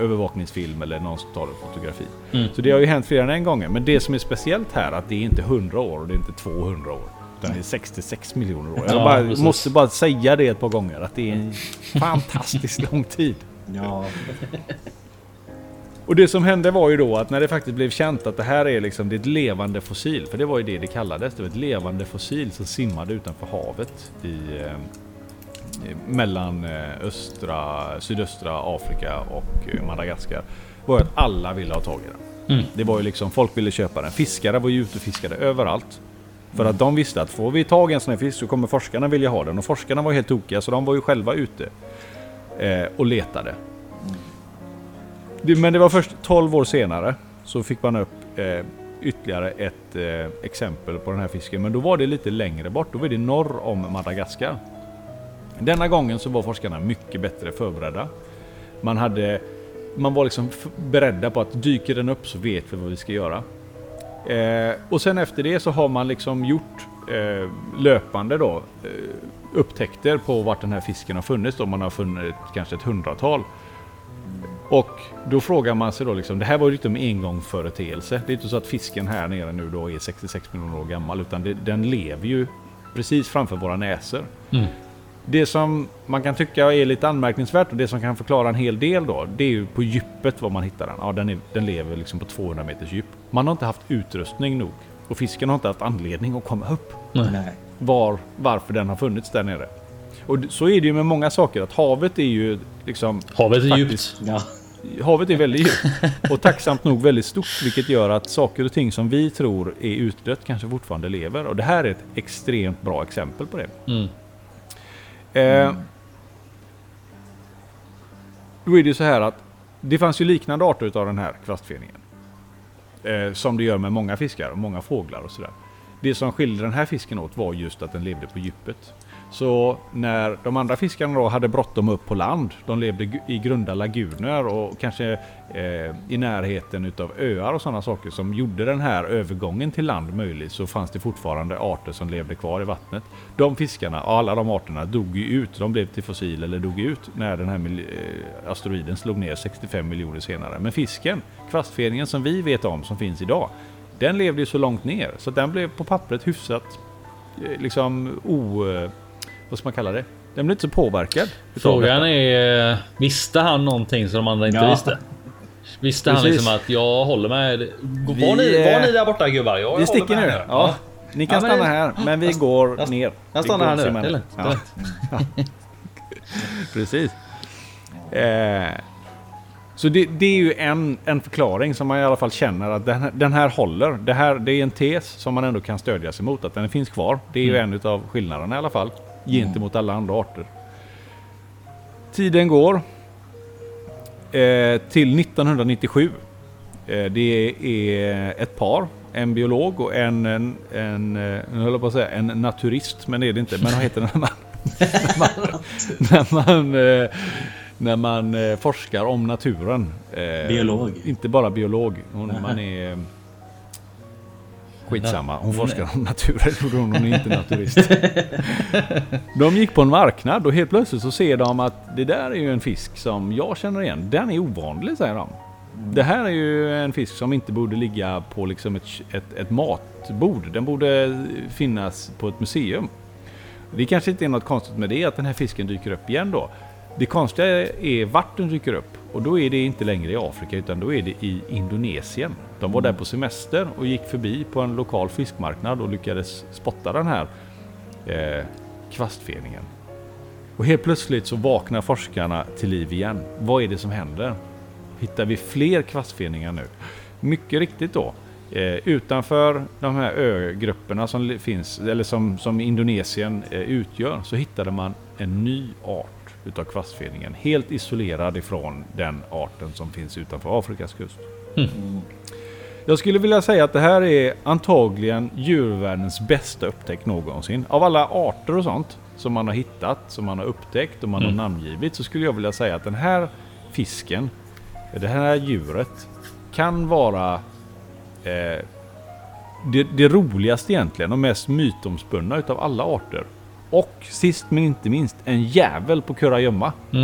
övervakningsfilm eller någon som tar ett fotografi. Mm. Så det har ju hänt fler än en gång. Men det som är speciellt här är att det är inte 100 år och det är inte 200 år. Utan det är 66 miljoner år. Jag Ja, bara, måste bara säga det ett par gånger. Att det är en fantastiskt lång tid. Ja, Och det som hände var ju då att när det faktiskt blev känt att det här är liksom det är ett levande fossil. För det var ju det det kallades. Det var ett levande fossil som simmade utanför havet i eh, mellan eh, östra, sydöstra Afrika och eh, Madagaskar. Var att alla ville ha tag i den. Mm. Det var ju liksom, folk ville köpa den. Fiskare var ju ute och fiskade överallt. För att de visste att får vi tag i en sån här fisk så kommer forskarna vilja ha den. Och forskarna var helt tokiga så de var ju själva ute eh, och letade. Men det var först 12 år senare så fick man upp eh, ytterligare ett eh, exempel på den här fisken. Men då var det lite längre bort. Då var det norr om Madagaskar. Denna gången så var forskarna mycket bättre förberedda. Man, hade, man var liksom beredda på att dyker den upp så vet vi vad vi ska göra. Eh, och sen efter det så har man liksom gjort eh, löpande då eh, upptäckter på vart den här fisken har funnits. Då. Man har funnit kanske ett hundratal. Och då frågar man sig då liksom, det här var ju inte en engångsföreteelse. Det är inte så att fisken här nere nu då är 66 miljoner år gammal, utan det, den lever ju precis framför våra näsor. Mm. Det som man kan tycka är lite anmärkningsvärt och det som kan förklara en hel del då, det är ju på djupet var man hittar den. Ja, den, är, den lever liksom på 200 meters djup. Man har inte haft utrustning nog och fisken har inte haft anledning att komma upp nej. var, varför den har funnits där nere. Och så är det ju med många saker, att havet är ju liksom... Havet är faktiskt- djupt. Ja, Havet är väldigt djupt och tacksamt nog väldigt stort, vilket gör att saker och ting som vi tror är utdött kanske fortfarande lever. Och det här är ett extremt bra exempel på det. Mm. Eh, då är det så här att det fanns ju liknande arter utav den här kvastfeningen. Eh, som det gör med många fiskar och många fåglar och sådär. Det som skilde den här fisken åt var just att den levde på djupet. Så när de andra fiskarna då hade bråttom upp på land, de levde i grunda laguner och kanske eh, i närheten utav öar och sådana saker som gjorde den här övergången till land möjlig så fanns det fortfarande arter som levde kvar i vattnet. De fiskarna, alla de arterna, dog ju ut. De blev till fossil eller dog ut när den här eh, asteroiden slog ner 65 miljoner senare. Men fisken, kvastfeningen som vi vet om som finns idag, den levde ju så långt ner så den blev på pappret hyfsat eh, liksom o... Eh, eh, Vad ska man kalla det? Den blev inte så påverkad. Frågan är, eh, visste han någonting som de andra inte Ja. visste? Visste han Precis. liksom att jag håller med? Var, Vi, ni, var eh, ni där borta gubbar? Jag Vi sticker nu. Ja. Ni kan Ja, stanna här, men vi går jag- ner. Jag stannar här nu. Det är lugnt. Ja. Precis. Eh, så det, det är ju en, en förklaring som man i alla fall känner att den, här- den här håller. Det, här, det är en tes som man ändå kan stödja sig mot. Att den finns kvar. Det är ju en av skillnaderna i alla fall. Gentemot alla andra arter. Tiden går. Eh, till 1997. Eh, det är ett par. En biolog och en, en, en, eh, nu höll jag på att säga en naturist, men det är det inte. Men vad heter det när man, när man, när man, eh, när man eh, forskar om naturen? Eh, Biolog. Inte bara biolog. Hon, man är... Skitsamma, hon forskar om naturen. gjorde Hon hon är inte naturist. De gick på en marknad och helt plötsligt så ser de att det där är ju en fisk som jag känner igen. Den är ovanlig säger de. Det här är ju en fisk som inte borde ligga på liksom ett, ett, ett matbord. Den borde finnas på ett museum. Det kanske inte är något konstigt med det att den här fisken dyker upp igen då. Det konstiga är vart den dyker upp och då är det inte längre i Afrika utan då är det i Indonesien. De var där på semester och gick förbi på en lokal fiskmarknad och lyckades spotta den här eh, kvastfeningen. Och helt plötsligt så vaknar forskarna till liv igen. Vad är det som händer? Hittar vi fler kvastfeningar nu? Mycket riktigt då. Eh, utanför de här ögrupperna som finns, eller som, som Indonesien eh, utgör, så hittade man en ny art utav kvastfeningen. Helt isolerad ifrån den arten som finns utanför Afrikas kust. Mm. Jag skulle vilja säga att det här är antagligen djurvärldens bästa upptäckt någonsin. Av alla arter och sånt som man har hittat, som man har upptäckt och man har namngivit så skulle jag vilja säga att den här fisken, det här djuret kan vara eh, det, det roligaste egentligen och mest mytomspunna utav alla arter. Och sist men inte minst en jävel på kurragömma.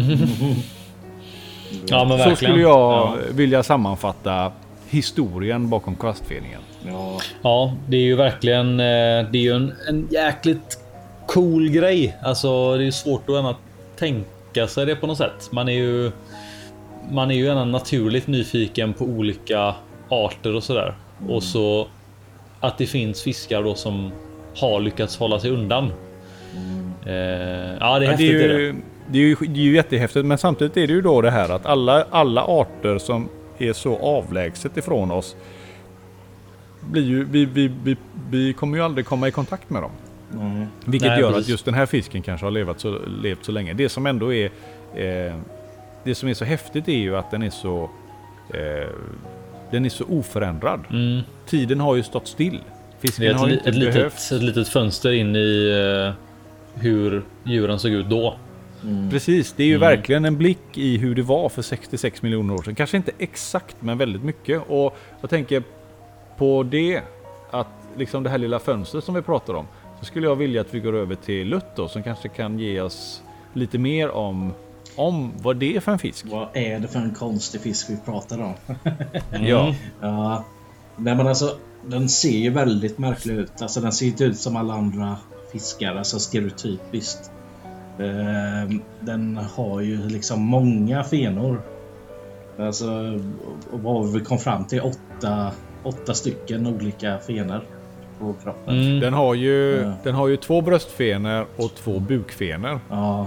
Ja, men Så verkligen. skulle jag Ja. vilja sammanfatta historien bakom kvastfeningen. Ja, Ja, det är ju verkligen. eh, Det är ju en, en jäkligt cool grej. Alltså, det är ju svårt att gärna tänka sig det på något sätt. Man är ju. Man är ju gärna naturligt nyfiken på olika arter och sådär. Och så att det finns fiskar då som har lyckats hålla sig undan. Eh, ja, det är Ja, häftigt. det, är är det. ju, det, är ju, det är ju jättehäftigt men samtidigt är det ju då det här att alla, alla arter som är så avlägset ifrån oss blir ju, vi, vi, vi, vi kommer ju aldrig komma i kontakt med dem. nej. Vilket Nej, gör precis. att just den här fisken kanske har levat så, levt så länge. Det som ändå är eh, Det som är så häftigt är ju att den är så eh, Den är så oförändrad. Mm. Tiden har ju stått still. Fisken Det är ett, har inte ett, litet, behövt ett litet fönster in i eh, hur djuren såg ut då. Precis, det är ju Mm. verkligen en blick i hur det var för 66 miljoner år sedan. Kanske inte exakt, men väldigt mycket. Och jag tänker på det, att liksom det här lilla fönstret som vi pratar om. Så skulle jag vilja att vi går över till Lutt då, som kanske kan ge oss lite mer om, om vad det är för en fisk. Vad är det för en konstig fisk vi pratar om? Ja, Ja, nej men alltså den ser ju väldigt märklig ut. Alltså den ser inte ut som alla andra fiskar, alltså stereotypiskt. Ehm, Den har ju liksom många fenor. Alltså, och vad vi kom fram till, åtta, åtta stycken olika fenor på kroppen. Mm. den har ju, Ja. den har ju två bröstfenor och två bukfenor. Ja,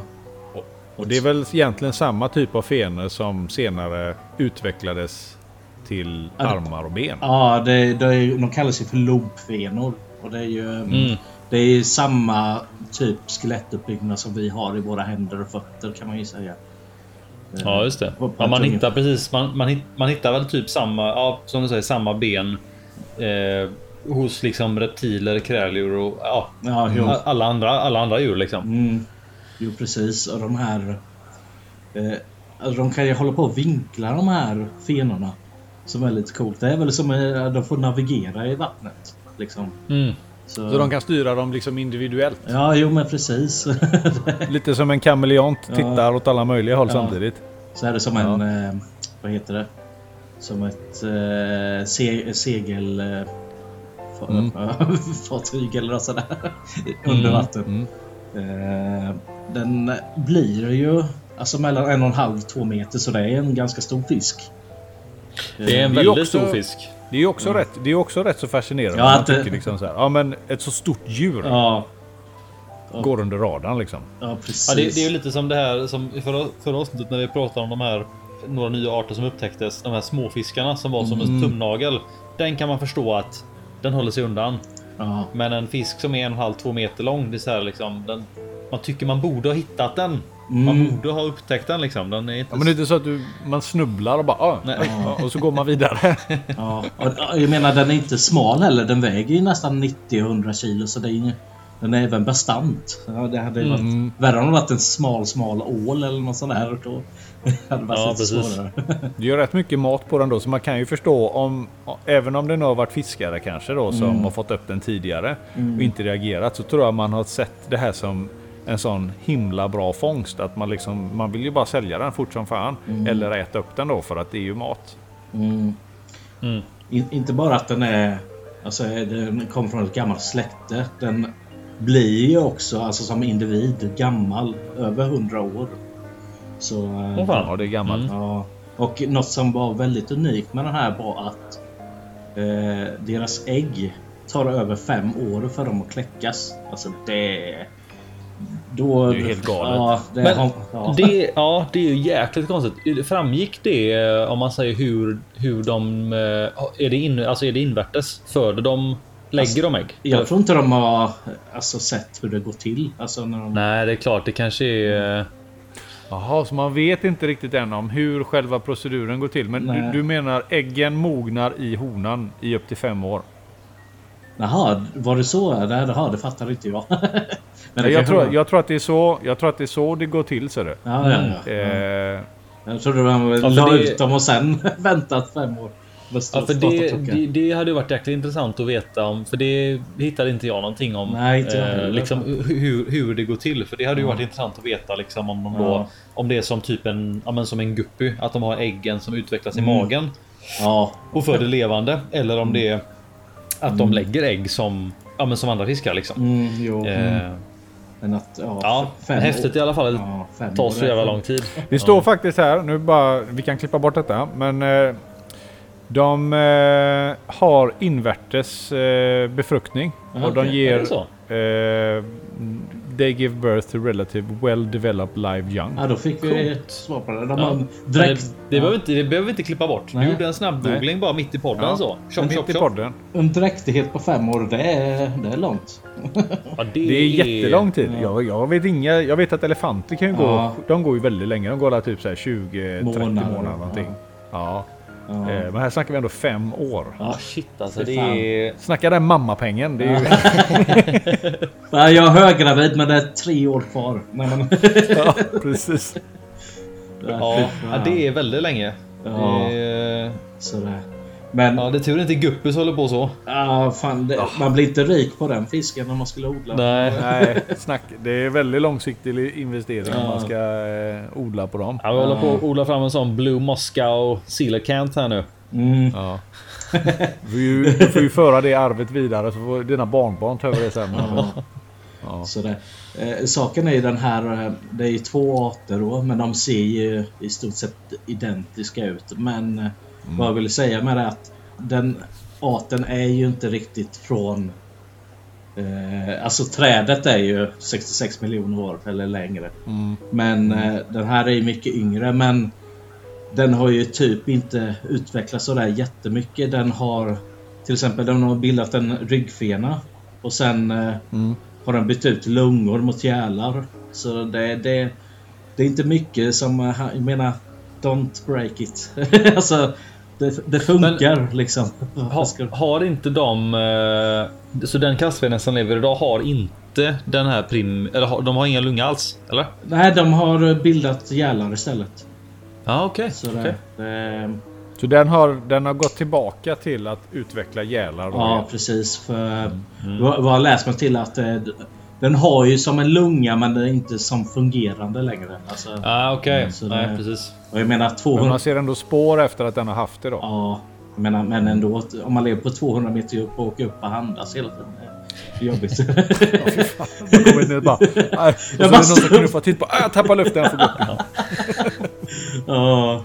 Och det är väl egentligen samma typ av fenor som senare utvecklades till armar och ben. ja det, det är, de kallas ju för lobfenor. Och det är ju Mm. Det är samma typ skelettuppbyggnad som vi har i våra händer och fötter kan man ju säga. Ja, just det. Ja, man hittar precis. Man, man, man hittar väl typ samma, ja, som du säger, samma ben eh, hos liksom reptiler, kräldjur och ja, Ja, alla andra, alla andra djur liksom. Mm. Jo precis och de här eh, De kan ju hålla på och vinkla de här fenorna Som är lite coolt. Det är väl som att de får navigera i vattnet. Liksom. Mm. Så, Så de kan styra dem liksom individuellt. Ja jo men precis. Lite som en kameleont Ja. tittar åt alla möjliga håll Ja. samtidigt. Så är det som en eh, Vad heter det? Som ett eh, se, segel eh, Mm. fartyg eller något sådär. Under vatten. Mm. Eh, den blir ju alltså mellan en och en halv två meter så det är en ganska stor fisk. Det är en väldigt också- stor fisk. Det är ju också, rätt, det är också rätt så fascinerande. Ja, man att det- tycker liksom så här, ja men ett så stort djur Ja, går under radarn liksom. ja precis. Ja, det, det är ju lite som det här som i förra, förra avsnittet när vi pratade om de här några nya arter som upptäcktes. De här småfiskarna som var som en tumnagel. Den kan man förstå att den håller sig undan. Ja. Men en fisk som är en och en halv, två meter lång. Det är så här, liksom, den, man tycker man borde ha hittat den. Man Mm. borde ha upptäckt den liksom. Den är inte Ja, men det är inte så att du, man snubblar och bara ah, Nej. ah, och så går man vidare. Ja, och jag menar den är inte smal heller. Den väger ju nästan 90-100 kilo så det är ju, den är även bastant. Ja, det hade ju varit Mm. värre om det varit en smal smal ål eller något sånt där. Då hade det varit Ja, lite precis. svårare. Det gör rätt mycket mat på den då så man kan ju förstå om även om det nu har varit fiskare kanske då som Mm. har fått upp den tidigare och inte reagerat så tror jag man har sett det här som en sån himla bra fångst att man liksom man vill ju bara sälja den fort som fan eller äta upp den då för att det är ju mat. Mm. Mm. In, inte bara att den är... Alltså den kommer från ett gammalt släkte. Den blir ju också alltså som individ gammal. Över 100 år. Så... eh, Åh, fan. Ja det är gammalt. Mm. Ja. Och något som var väldigt unikt med den här var att eh, deras ägg tar över fem år för dem att kläckas. Alltså det... Då, Det är helt galet. Ja, det, Men har- ja. det, ja, det är ju jäkligt konstigt. Framgick det eh, om man säger hur, hur de... eh, Är det, in, alltså är det invärtes? Föder de... Lägger de ägg? Jag tror inte de har alltså, sett hur det går till. Alltså, när de... Nej, det är klart. Det kanske är... eh, Jaha, så man vet inte riktigt än om hur själva proceduren går till. Men du, Nej. du menar äggen mognar i honan i upp till fem år? Jaha, var det så? Det, jaha, det fattar inte jag. Men jag, tror, jag, tror att det är så, jag tror att det är så det går till. Så det. Ja, ja, ja. Eh, Jag trodde de för la ut dem och sen väntat fem år. Ja, för det, det, det hade ju varit jäkligt intressant att veta om. För det hittade inte jag någonting om. Nej, inte jag eh, liksom, hur, hur det går till. För det hade ju varit intressant att veta liksom, om, de då, Ja. om det är som typ en, ja, men som en guppy. Att de har äggen som utvecklas i Mm. magen Ja, och föder levande. Eller om det är att de lägger ägg som, ja, men som andra fiskar. Liksom. mm, jo. Eh, Men att, ja, ja, fem häftigt år. i alla fall. Ja, Det tar år så jävla lång tid. Det står faktiskt här, nu bara, vi kan klippa bort detta, men eh, de eh, har invärtes eh, befruktning. Ja, och de okej. ger... Det they give birth to relative well developed live young. Ja, då fick vi ett svar på det. De Ja. direkt... Det, det, behöver inte, det behöver vi inte klippa bort. Nej. Du gjorde en snabb googling bara mitt i podden Ja. så. Tjopp, Mitt tjopp, i podden. En dräktighet på fem år, det är, det är långt. Ja, Det är jättelång tid. Jag, jag, vet inga, jag vet att elefanter kan ju gå, Ja. de går ju väldigt länge. De går alla typ så här 20-30 Månader, månader, någonting. Ja. Ja. Eh, Men här snackar vi ändå fem år. Ja shit alltså. Det är... Snacka den mammapengen. Det är ju, Nej, Jag är höggravid men det är tre år kvar. Nej, men... ja, precis. Ja, ja, det är väldigt länge. Ja. Det är... Sådär. Men Ja, det är tur inte Guppus håller på så. ja, fan, det, man blir inte rik på den fisken om man skulle odla. Nej. Nej, snack. Det är väldigt långsiktig investering om Ja. man ska eh, odla på dem. Ja, vi håller på att odla fram en sån Blue Moscow Sealer här nu. Mm. Ja. Du får ju, du får ju föra det arvet vidare så får dina barnbarn ta över det sen. Ja. Sådär. Eh, saken är ju den här, eh, det är ju två arter då, men de ser ju i stort sett identiska ut. Men eh, vad jag vill säga med det är att den arten är ju inte riktigt från... Eh, alltså trädet är ju 66 miljoner år eller längre. Mm. Men eh, den här är ju mycket yngre men den har ju typ inte utvecklats sådär jättemycket. Den har till exempel den har bildat en ryggfena och sen eh, Mm. har den bytt ut lungor mot gälar. Så det, det, det är inte mycket som... eh, Jag menar, don't break it. alltså, det, det funkar liksom. Ha, har inte de... eh, Så den kastvenen som lever idag har inte den här prim... Eller har, de har inga lunga alls? Eller? Nej, de har bildat gälar istället. Ja, okej. Så det, okej. det, Så den har, den har gått tillbaka till att utveckla gälar. Ja, precis. För vad vad har läst mig till att eh, den har ju som en lunga men den är inte som fungerande längre. Alltså, Ah, okej. Mm, så Nej, det- precis. och jag menar Men 200... man ser ändå spår efter att den har haft det då. Ja, menar, men ändå. Om man lever på 200 meter upp och åker upp och andas hela tiden. Det är jobbigt. Man kommer ner bara... "Aj." Och så är det någon som knuffar till på. "Aj, Jag tappar luften. Jag får gå upp. ja.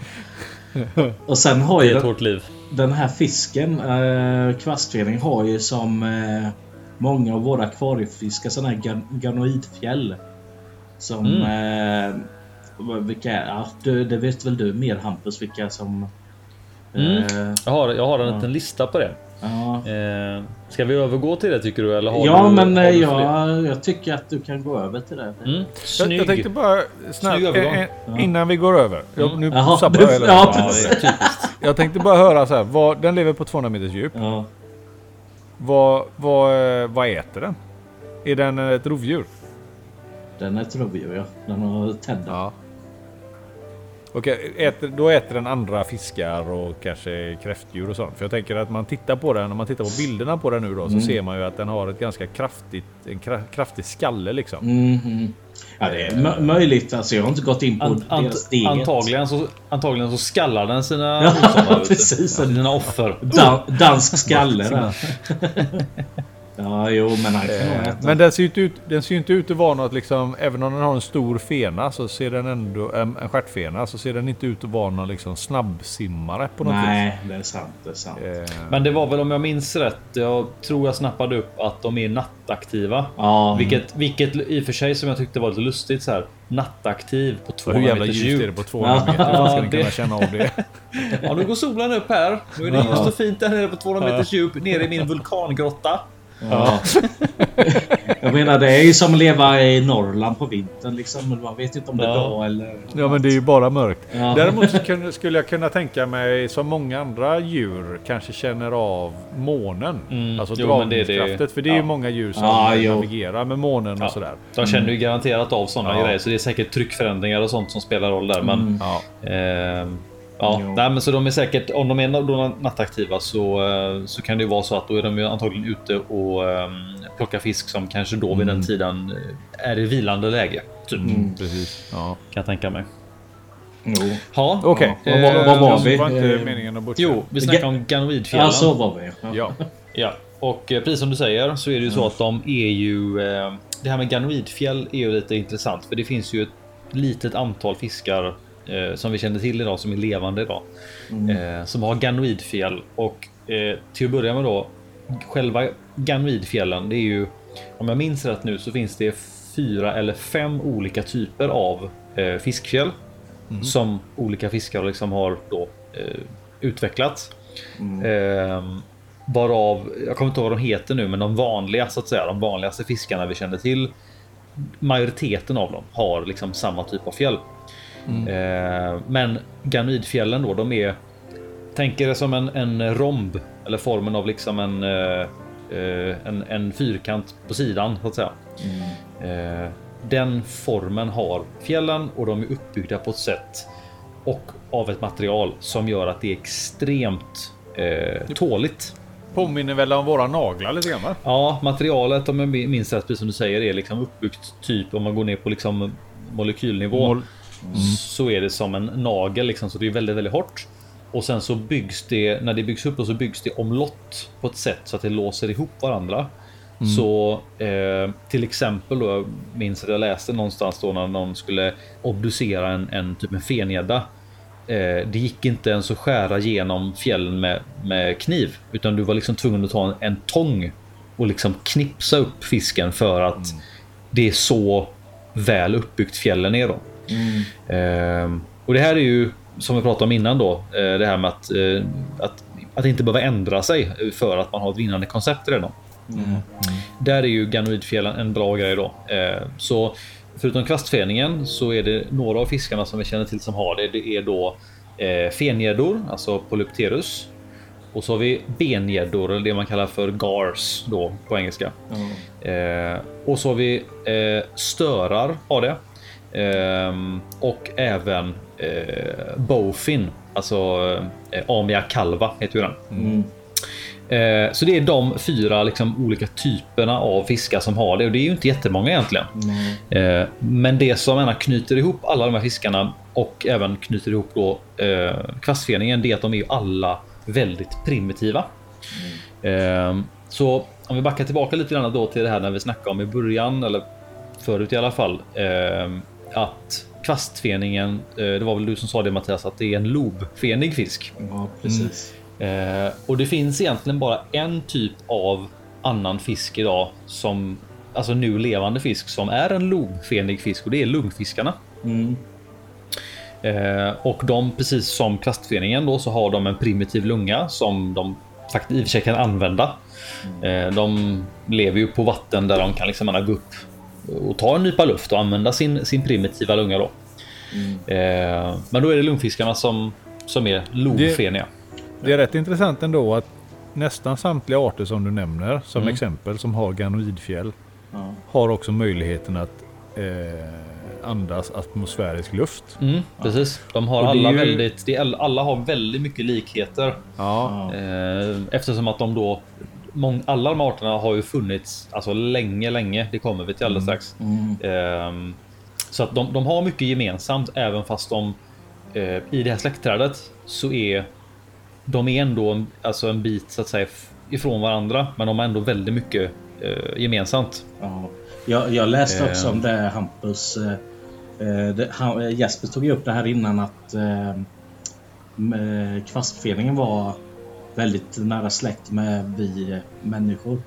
Och sen har Det ju är ett hårt liv. den här fisken, eh, kvastfening, har ju som eh, många av våra akvariefiskar sådana här gan- ganoidfjäll. Som... Eh, vilka är ja, Det vet väl du mer Hampus vilka som... Mm. Eh, Jag har, jag har en Ja. liten lista på det. Ja, Eh, ska vi övergå till det tycker du? Eller har ja du, men har eh, du jag, jag tycker att du kan gå över till det. Mm. Jag, Snygg. jag tänkte bara snabbt, Snygg övergång. eh, innan vi går över. Jag, nu Jaha, sabbar jag hela ja. Ja. Jag tänkte bara höra så här. Vad, den lever på 200 meters djup. Ja. Vad, vad, eh, vad äter den? Är den ett rovdjur? Den är ett rovdjur ja. Den har tänder. Ja. Okej, äter, då äter den andra fiskar och kanske kräftdjur och sånt. För jag tänker att man tittar på den, om man tittar på bilderna på den nu då, så ser man ju att den har ett ganska kraftigt, en kra, kraftig skalle liksom. Mhm. Ja, det är mö- möjligt. Alltså, jag har inte gått in på ant, deras diet. antagligen, så, antagligen så skallar den sina Ja, motståndare, precis. Sina offer. Da, dansk skalle där. ja, jo, men han kan nog Eh, äta. Men den ser ju inte ut, den ser inte ut att vara något liksom, även om den har en stor fena så ser den ändå, en, en stjärtfena, så ser den inte ut att vara någon liksom snabbsimmare på något Nej, det är sant. Det är sant. vis. Eh, Men det var väl om jag minns rätt. Jag tror jag snappade upp att de är nattaktiva. Ja, Vilket, vilket i och för sig som jag tyckte var lite lustigt så här. Nattaktiv på hur 200 jävla meters ljust är det på 200 Ja. meter? Hur ska det- kunna känna av det? Ja, nu går solen upp här. Nu är det ljust och fint där nere på 200 meters djup. Nere i min vulkangrotta. Ja. Jag menar det är ju som att leva i Norrland på vintern liksom. Man vet inte om det är Ja. dag eller... Ja men det är ju bara mörkt. Ja. Däremot skulle jag kunna tänka mig som många andra djur kanske känner av månen. Mm. Alltså dragningskraftet. För det är ju ja. många djur som Ja, jo. navigerar med månen och sådär. De känner ju garanterat av sådana Ja. grejer. Så det är säkert tryckförändringar och sånt som spelar roll där. Men, Ja. ehm, ja, Jo. nej, men så de är säkert, om de är då nattaktiva så, eh, så kan det ju vara så att då är de ju antagligen ute och ehm, plockar fisk som kanske då vid den tiden eh, är i vilande läge. Typ, Mm, precis. Ja. kan jag tänka mig. Jo. Ja, Okej. Ja, vad- vad- vad var vi? Det var inte Eh, meningen att butcha. Jo, vi snackar om Ganoidfjällen. Ja, så var vi. Ja. Ja. Och eh, precis som du säger så är det ju så att de är ju... Eh, det här med ganoidfjäll är ju lite intressant för det finns ju ett litet antal fiskar eh, som vi känner till idag som är levande idag. Eh, som har ganoidfjäll och eh, till att börja med då själva ganoidfjällen. Det är ju om jag minns rätt nu så finns det fyra eller fem olika typer av eh, fiskfjäll som olika fiskar liksom har då eh, utvecklat. Ehm, varav, jag kommer inte ihåg vad de heter nu, men de vanliga så att säga, de vanligaste fiskarna vi känner till. Majoriteten av dem har liksom samma typ av fjäll. Ehm, men ganoidfjällen då, de är Tänk er det som en, en romb eller formen av liksom en, eh, eh, en, en fyrkant på sidan så att säga. Eh, den formen har fjällen och de är uppbyggda på ett sätt och av ett material som gör att det är extremt eh, tåligt. Påminner väl om våra naglar lite grann va? Ja, materialet om jag minns rätt, precis som du säger, är liksom uppbyggt typ om man går ner på liksom molekylnivå. Mol- Så är det som en nagel liksom, så det är väldigt, väldigt hårt. Och sen så byggs det, när det byggs upp och så byggs det omlott på ett sätt så att det låser ihop varandra. Så eh, till exempel då, jag minns att jag läste någonstans då när någon skulle obducera en, en typ en fengädda. Eh, det gick inte ens att skära genom fjällen med, med kniv, utan du var liksom tvungen att ta en, en tång och liksom knipsa upp fisken för att det är så väl uppbyggt fjällen är då. Ehm, och det här är ju som vi pratade om innan då, eh, det här med att, eh, att, att inte behöva ändra sig för att man har ett vinnande koncept redan. Där är ju ganoidfjällen en bra grej då. Eh, så förutom kvastfeningen så är det några av fiskarna som vi känner till som har det. Det är då eh, fengäddor, alltså Polypterus. Och så har vi bengäddor, eller det man kallar för gars då på engelska. Eh, och så har vi eh, störar har det. Ehm, och även eh, bowfin, alltså eh, Amia calva heter den. Eh, så det är de fyra liksom, olika typerna av fiskar som har det och det är ju inte jättemånga egentligen. Eh, men det som gärna knyter ihop alla de här fiskarna och även knyter ihop då eh, kvastfeningen, det är att de är ju alla väldigt primitiva. Eh, så om vi backar tillbaka lite grann då till det här när vi snackade om i början eller förut i alla fall. Att kvastfeningen, eh, det var väl du som sa det Mattias, att det är en lobfenig fisk. Ja, precis. Eh, och det finns egentligen bara en typ av annan fisk idag som alltså nu levande fisk som är en lobfenig fisk och det är lungfiskarna. Mm. Eh, och de precis som kvastfeningen då så har de en primitiv lunga som de faktiskt i och för sig kan använda. Eh, de lever ju på vatten där de kan liksom gå upp och ta en nypa luft och använda sin, sin primitiva lunga då. Eh, men då är det lungfiskarna som, som är lobfeniga. Det är rätt intressant ändå att nästan samtliga arter som du nämner som Mm. exempel som har ganoidfjäll Ja. har också möjligheten att eh, andas atmosfärisk luft. Mm, precis. De har det alla ju- väldigt, det alla har väldigt mycket likheter. Ja, Eh, eftersom att de då mång, alla de arterna har ju funnits alltså länge, länge. Det kommer vi till alldeles strax. Mm. Ehm, så att de, de har mycket gemensamt även fast de eh, i det här släktträdet så är de är ändå en, alltså en bit så att säga ifrån varandra, men de har ändå väldigt mycket eh, gemensamt. Ja. Jag, jag läste också Eh. om det Hampus. Eh, det, han, eh, Jesper tog ju upp det här innan att eh, eh, kvastfeningen var väldigt nära släkt med vi eh, människor.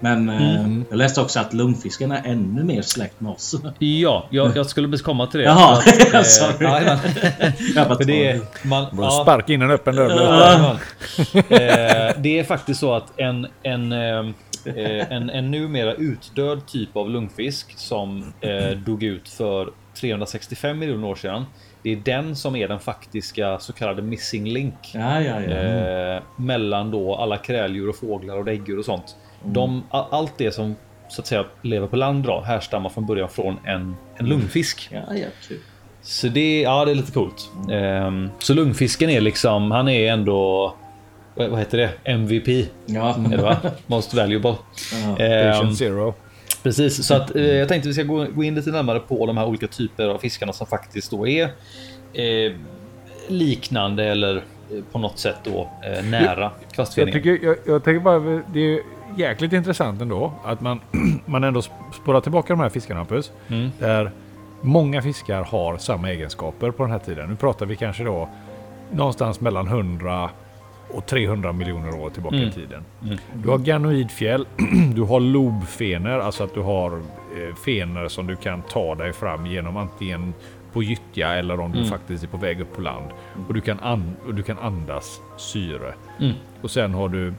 Men eh, Mm. jag läste också att lungfisken är ännu mer släkt med oss. Ja, jag, jag skulle komma till det. Jaha, att, sorry. jajamän. Jag bara För det, man, ja, sparka in en öppen dörr. Eh, det är faktiskt så att en, en, eh, eh, en, en numera utdöd typ av lungfisk som eh, dog ut för 365 miljoner år sedan. Det är den som är den faktiska så kallade missing link. Ja, ja, ja. Eh, mellan då alla kräldjur och fåglar och däggdjur och sånt. De, a- allt det som så att säga lever på land då, härstammar från början från en, en lungfisk. Ja, ja, kul. Så det, ja, det är lite coolt. Ehm, så lungfisken är liksom, han är ändå, vad heter det? MVP. Ja. Är det va? Most valuable. Ja. Ehm, Patient zero. Precis, så att, eh, jag tänkte vi ska gå, gå in lite närmare på de här olika typer av fiskarna som faktiskt då är eh, liknande eller eh, på något sätt då eh, nära Jag, kvastfeningen. tycker, jag, jag tänker bara, det är jäkligt intressant ändå att man, man ändå spårar tillbaka de här fiskarna Hampus. Mm. Där många fiskar har samma egenskaper på den här tiden. Nu pratar vi kanske då någonstans mellan 100 och 300 miljoner år tillbaka Mm. i tiden. Du har ganoidfjäll, du har lobfener, alltså att du har eh, fener som du kan ta dig fram genom antingen på gyttja eller om du Mm. faktiskt är på väg upp på land. Och du kan, an- och du kan andas syre. Mm. Och sen har du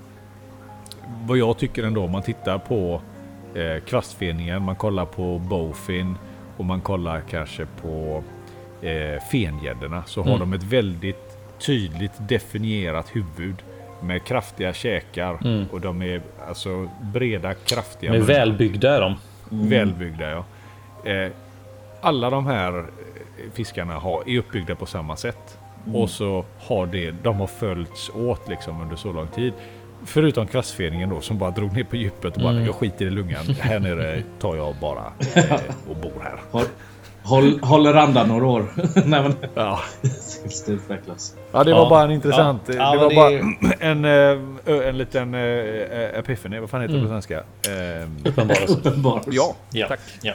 vad jag tycker ändå om man tittar på eh, kvastfeningen, man kollar på bowfin och man kollar kanske på eh, fengäddorna så har Mm. de ett väldigt tydligt definierat huvud med kraftiga käkar Mm. och de är alltså breda, kraftiga. De är välbyggda är de. välbyggda. Ja. Eh, alla de här eh, fiskarna har, är uppbyggda på samma sätt. Och så har det, de har följts åt liksom under så lång tid. Förutom kvastfeningen då som bara drog ner på djupet och bara Mm. jag skiter i lungan. Här nere tar jag bara eh, och bor här. Håll, håller andan några år. Nej, men, Ja, tills det utvecklas. ja det var Ja. bara en intressant. Ja. Det Ja, var men bara det- en, eh, en liten uh, epiphany. Vad fan heter det Mm. på svenska? Eh, Uppenbarelse. Uppenbart. ja, Ja, tack. Ja,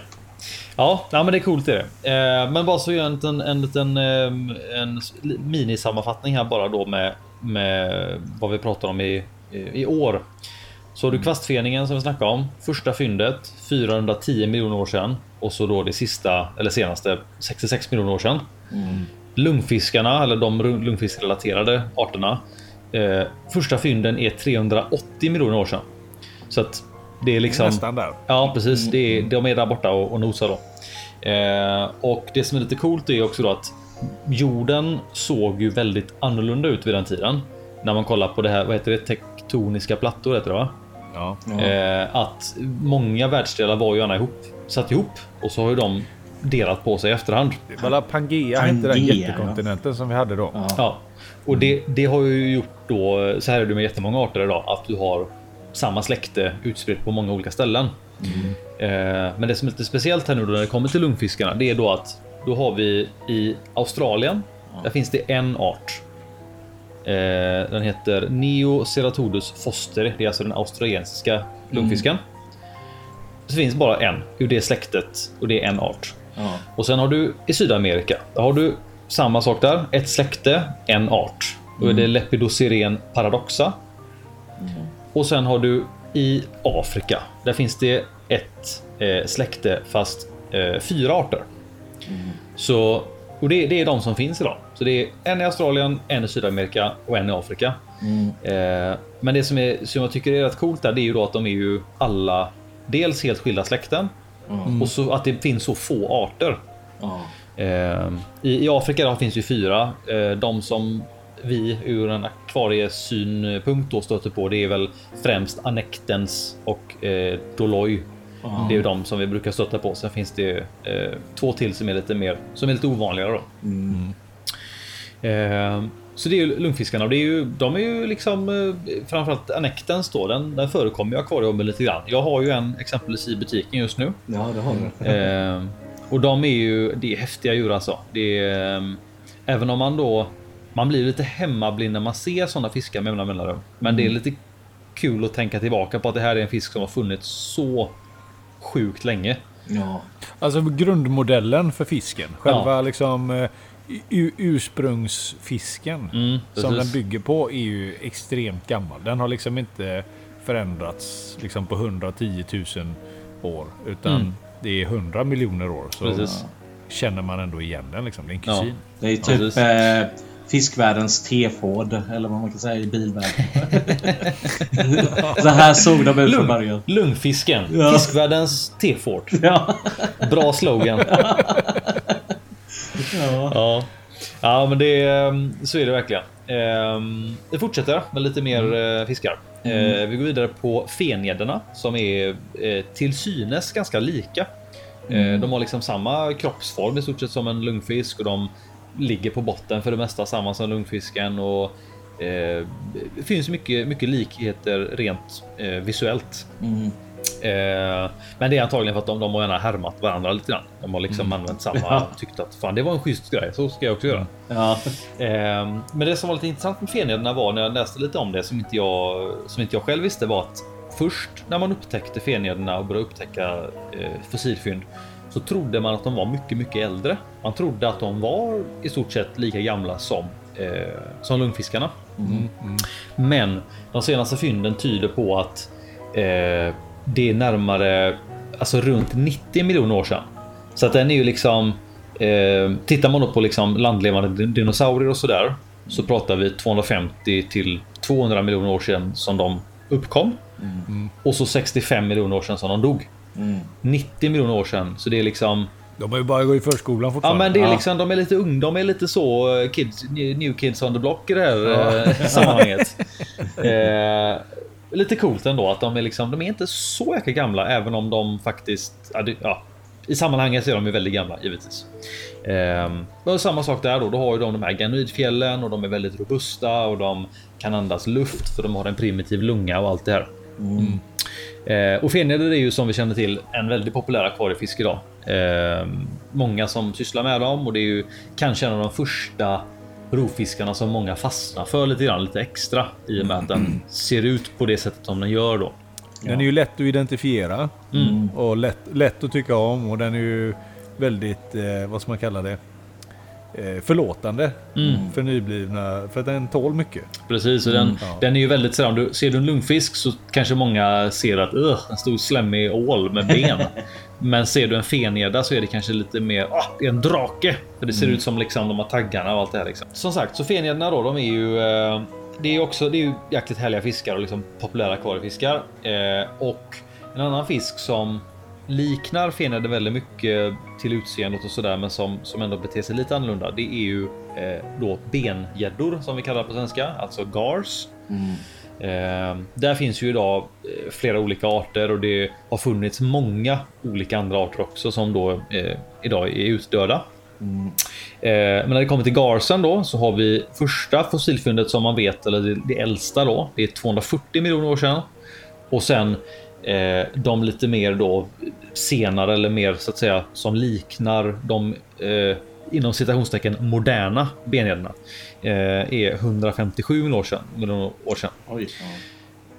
ja nej, men det är coolt är det. Eh, men bara så gör jag en liten, en liten eh, en minisammanfattning här bara då med, med vad vi pratar om i, i år. Så har du kvastfeningen som vi snackade om. Första fyndet 410 miljoner år sedan och så då det sista eller senaste 66 miljoner år sedan. Lungfiskarna eller de lungfiskrelaterade arterna. Eh, första fynden är 380 miljoner år sedan. Så att det är liksom. Nästan där. Ja, precis. Det är, de är där borta och, och nosar då. Eh, och det som är lite coolt är också då att jorden såg ju väldigt annorlunda ut vid den tiden. När man kollar på det här, vad heter det? Tektoniska plattor heter det va? Ja. Eh, att många världsdelar var ju gärna ihop, satt ihop och så har ju de delat på sig i efterhand. Valla Pangea hette den Pangea, jättekontinenten som vi hade då. Ja. Ja, och det, det har ju gjort då, så här är det med jättemånga arter idag, att du har samma släkte utspritt på många olika ställen. Eh, men det som är lite speciellt här nu då när det kommer till lungfiskarna, det är då att då har vi i Australien, där finns det en art. Eh, den heter Neoceratodus foster, det är alltså den australiensiska lungfisken. Det finns bara en ur det släktet och det är en art. Ja. Och sen har du i Sydamerika, där har du samma sak där. Ett släkte, en art. Då är det Lepidosiren paradoxa. Och sen har du i Afrika, där finns det ett eh, släkte fast eh, fyra arter. Så, och det, det är de som finns idag. Så det är en i Australien, en i Sydamerika och en i Afrika. Mm. Eh, men det som, är, som jag tycker är rätt coolt där, det är ju då att de är ju alla dels helt skilda släkten mm. och så att det finns så få arter. Eh, i, I Afrika finns ju fyra. Eh, de som vi ur en akvariesynpunkt då stöter på, det är väl främst Anektens och eh, Doloi. Mm. Det är ju de som vi brukar stöta på. Sen finns det eh, två till som är lite mer som är lite ovanligare. Då. Mm. Eh, så det är ju lungfiskarna och det är ju, de är ju liksom eh, framförallt Anektens då. Den, den förekommer i akvarium lite grann. Jag har ju en exempelvis i butiken just nu. Ja, det har du. Eh, och de är ju, det är häftiga djur alltså. Det är, eh, även om man då man blir lite hemmablind när man ser sådana fiskar med jämna mellanrum. Men det är mm. lite kul att tänka tillbaka på att det här är en fisk som har funnits så sjukt länge. Ja. Alltså grundmodellen för fisken. Själva ja. liksom uh, ursprungsfisken mm, som den bygger på är ju extremt gammal. Den har liksom inte förändrats liksom på 110 000 år utan mm. det är 100 miljoner år. Så precis. känner man ändå igen den liksom. Det är en kusin. Ja. Det är typ ja, fiskvärldens T-Ford eller vad man kan säga i bilvärlden. så här såg de ut från början. Lungfisken. Ja. Fiskvärldens T-Ford. Ja. Bra slogan. ja. ja. Ja, men det ehm, så är det verkligen. Ehm, det fortsätter med lite mer mm. Eh, fiskar. Mm. Eh, vi går vidare på fenederna som är eh, till synes ganska lika. Mm. De har liksom samma kroppsform i stort sett som en lungfisk och de ligger på botten för det mesta samma som lungfisken och eh, det finns mycket, mycket likheter rent eh, visuellt. Mm. Eh, men det är antagligen för att de, de har gärna härmat varandra lite grann. De har liksom mm. använt samma, ja. tyckt att fan det var en schysst grej, så ska jag också göra. Ja. Eh, men det som var lite intressant med fenederna var när jag läste lite om det som inte jag, som inte jag själv visste var att först när man upptäckte fenederna och började upptäcka eh, fossilfynd så trodde man att de var mycket, mycket äldre. Man trodde att de var i stort sett lika gamla som eh, som lungfiskarna. Mm. Mm. Men de senaste fynden tyder på att eh, det är närmare, alltså runt 90 miljoner år sedan. Så att den är ju liksom. Eh, tittar man då på liksom landlevande dinosaurier och så där så pratar vi 250 till 200 miljoner år sedan som de uppkom mm. och så 65 miljoner år sedan som de dog. 90 miljoner år sedan. Så det är liksom... De har ju bara gått i förskolan fortfarande. Ja, men det är liksom, de är lite unga. De är lite så eh, kids, new kids on the block i det här ja. Eh, sammanhanget. eh, lite coolt ändå att de är liksom, de är inte så jäkla gamla, även om de faktiskt, ja, i sammanhanget är de ju väldigt gamla givetvis. Eh, samma sak där då. Då har ju de de här ganoidfjällen och de är väldigt robusta och de kan andas luft för de har en primitiv lunga och allt det här. Mm. Eh, och feneder är ju som vi känner till en väldigt populär akvariefisk idag. Eh, många som sysslar med dem och det är ju kanske en av de första rovfiskarna som många fastnar för lite grann lite extra i och med att den ser ut på det sättet som den gör då. Den är ju lätt att identifiera mm. och lätt, lätt att tycka om och den är ju väldigt, eh, vad ska man kalla det? Eh, förlåtande mm. för nyblivna, för att den tål mycket. Precis, och den, mm, den är ju väldigt sådär, om du ser du en lungfisk så kanske många ser att en stor slemmig ål med ben. Men ser du en feneda så är det kanske lite mer det är en drake. För det ser mm. ut som liksom de har taggarna och allt det här. Liksom. Som sagt, så fenederna då, de är ju eh, det är också det är ju jäkligt härliga fiskar och liksom populära akvariefiskar. Eh, och en annan fisk som liknar feneder väldigt mycket till utseendet och sådär, men som, som ändå beter sig lite annorlunda. Det är ju eh, då bengäddor som vi kallar på svenska, alltså gars. Mm. Eh, där finns ju idag eh, flera olika arter och det har funnits många olika andra arter också som då eh, idag är utdöda. Mm. Eh, men när det kommer till garsen då så har vi första fossilfyndet som man vet, eller det, det äldsta då. Det är 240 miljoner år sedan och sen Eh, de lite mer då senare eller mer så att säga som liknar de eh, inom citationstecken moderna benederna är 157 miljoner år sedan. År sedan. Oj,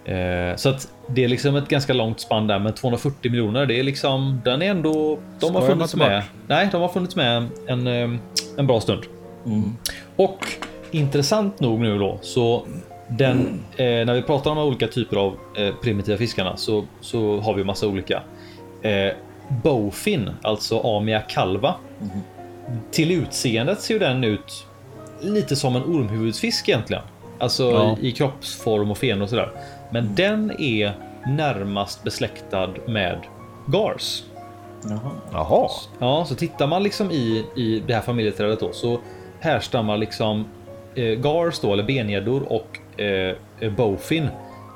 eh, så att det är liksom ett ganska långt spann där, men 240 miljoner. Det är liksom den är ändå. De har funnits med. Nej, de har funnits med en, eh, en bra stund. Mm. Och intressant nog nu då så den, eh, när vi pratar om olika typer av eh, primitiva fiskarna så, så har vi massa olika. Eh, Bowfin, alltså Amia calva. Mm. Till utseendet ser den ut lite som en ormhuvudsfisk egentligen. Alltså Ja. i, kroppsform och fen och sådär. Men den är närmast besläktad med Gars. Jaha. Jaha. Ja, så tittar man liksom i, i det här familjeträdet då så härstammar liksom eh, Gars då, eller bengäddor och eh, eh, Bowfin.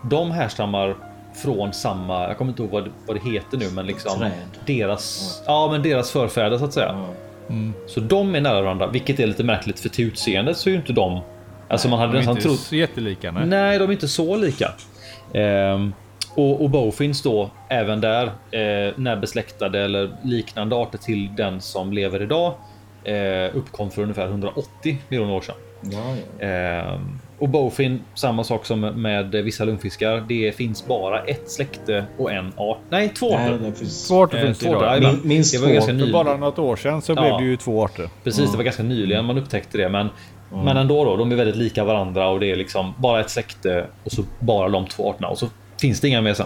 De härstammar från samma, jag kommer inte ihåg vad, det- vad det heter nu, men liksom Träd. deras, ja, men deras förfäder så att säga. Ja. Så de är nära varandra, vilket är lite märkligt för till utseendet så är ju inte de. Alltså man hade De är inte trott. så jättelika. Nej. Nej, de är inte så lika. Ehm, och, och Bowfins då även där eh, närbesläktade eller liknande arter till den som lever idag. Eh, uppkom för ungefär 180 miljoner år sedan. Ja, ja. Ehm, och Bowfin, samma sak som med vissa lungfiskar. Det finns bara ett släkte och en art. Nej, två Nej, arter. det finns... Svårt Eh, det finns två idag. arter, Min- minst det var två. ganska För nyligen. bara något år sedan så Ja. blev det ju två arter. Precis, det var ganska nyligen man upptäckte det, men, men ändå då. De är väldigt lika varandra och det är liksom bara ett släkte och så bara de två arterna och så finns det inga mer sen.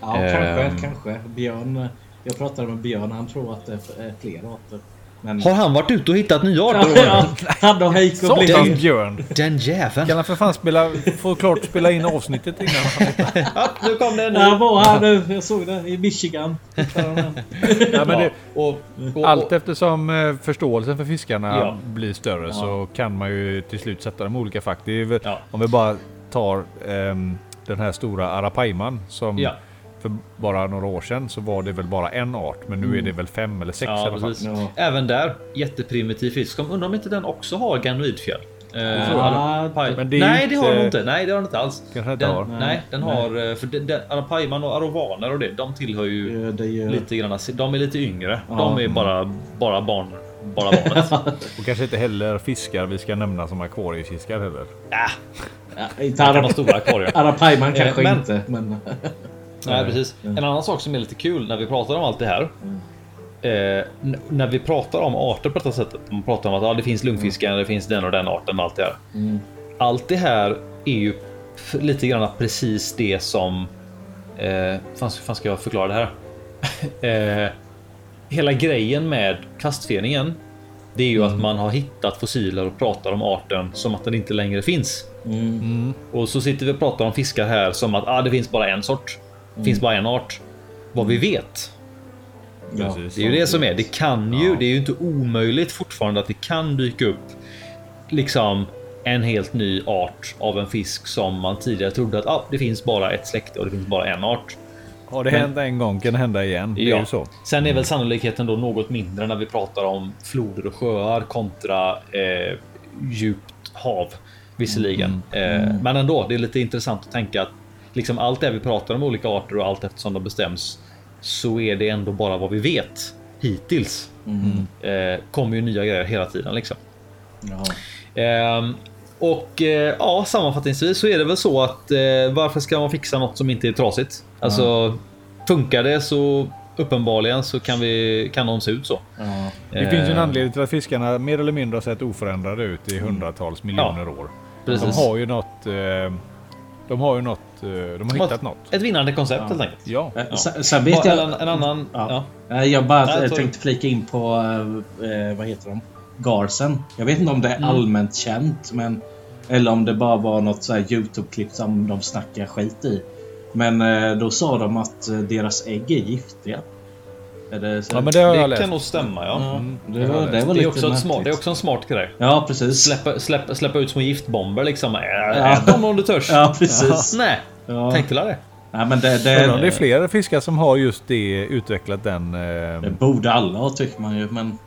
Ja, kanske, Ehm. kanske. Björn... Jag pratade med Björn, han tror att det är fler arter. Men... Har han varit ute och hittat nya arter? Ja, han och Heiko blev... Satans björn! Den jäveln! Kan han för fan spela, få klart spela in avsnittet innan han Ja, nu kom det en ny. Där var han nu. Jag såg det i Michigan. Den. ja, men det, och, och, Allt eftersom eh, förståelsen för fiskarna Ja. blir större så kan man ju till slut sätta dem i olika fack. Om vi bara tar ehm, den här stora arapaiman som Ja. För bara några år sedan så var det väl bara en art men nu är det väl fem eller sex i Ja, alla fall. Ja. Även där, jätteprimitiv fisk. Undrar om inte den också har ganoidfjäll? Eh, men det är ju Nej, det har den inte. Nej, det har den inte alls. Kanske inte den, har. Nej, den har... eh, För den, den, Arapaiman och arovaner och det, de tillhör ju det är ju... lite grann... De är lite yngre. Ja. De är bara, bara barn. Bara barnet. Och kanske inte heller fiskar vi ska nämna som akvariefiskar heller. ja, Ja, inte. Arapaiman kanske men- inte, men... Nej, precis. En annan sak som är lite kul när vi pratar om allt det här. Eh, när vi pratar om arter på detta sättet. Man pratar om att ja, det finns lungfiskar, det finns den och den arten och allt det här. Allt det här är ju lite grann precis det som... Eh, fan, hur fan ska jag förklara det här? eh, hela grejen med kastfeningen. Det är ju att man har hittat fossiler och pratar om arten som att den inte längre finns. Och så sitter vi och pratar om fiskar här som att ah, det finns bara en sort. Det finns bara en art. Vad vi vet. Ja. Det är ju det som är. Det kan ju. Det är ju inte omöjligt fortfarande att det kan dyka upp liksom en helt ny art av en fisk som man tidigare trodde att ah, det finns bara ett släkte och det finns bara en art. Har det hänt en gång kan det hända igen. Det är ju så. Sen är väl sannolikheten då något mindre när vi pratar om floder och sjöar kontra eh, djupt hav. Visserligen, eh, men ändå. Det är lite intressant att tänka att liksom allt det vi pratar om olika arter och allt eftersom de bestäms så är det ändå bara vad vi vet hittills. Eh, kommer ju nya grejer hela tiden liksom. Ja. Ehm, och eh, ja, sammanfattningsvis så är det väl så att eh, varför ska man fixa något som inte är trasigt? Alltså funkar det så uppenbarligen så kan vi kan någon se ut så. Ja. Det finns ju en Ehm, anledning till att fiskarna mer eller mindre har sett oförändrade ut i hundratals miljoner år. Precis. De har ju något... Eh, de har ju något... Eh, de har hittat något. Ett vinnande koncept helt enkelt. Ja. Eh, Sen, sen vet jag... En, en annan. Ja. Ja. Eh, Jag bara Nej, sorry. tänkte flika in på, eh, vad heter de? Garsen. Jag vet inte om det är Mm. allmänt känt, men... Eller om det bara var något så här Youtube-klipp som de snackar skit i. Men eh, då sa de att deras ägg är giftiga. Det, ja, men det har jag Det läst. kan nog stämma. Ja. Ja, Mm, det, det var, det var Det, är också ett smart, det är märkligt. också en smart grej. Ja, precis. Släppa, släppa, släppa ut små giftbomber liksom. Ä, Ja. Ät dem om du törs. Ja, precis. Nej, Ja. tänkte la det. Nej, men det, Undrar om det är det, fler fiskar som har just det utvecklat den... det Eh, borde alla ha tycker man ju, men...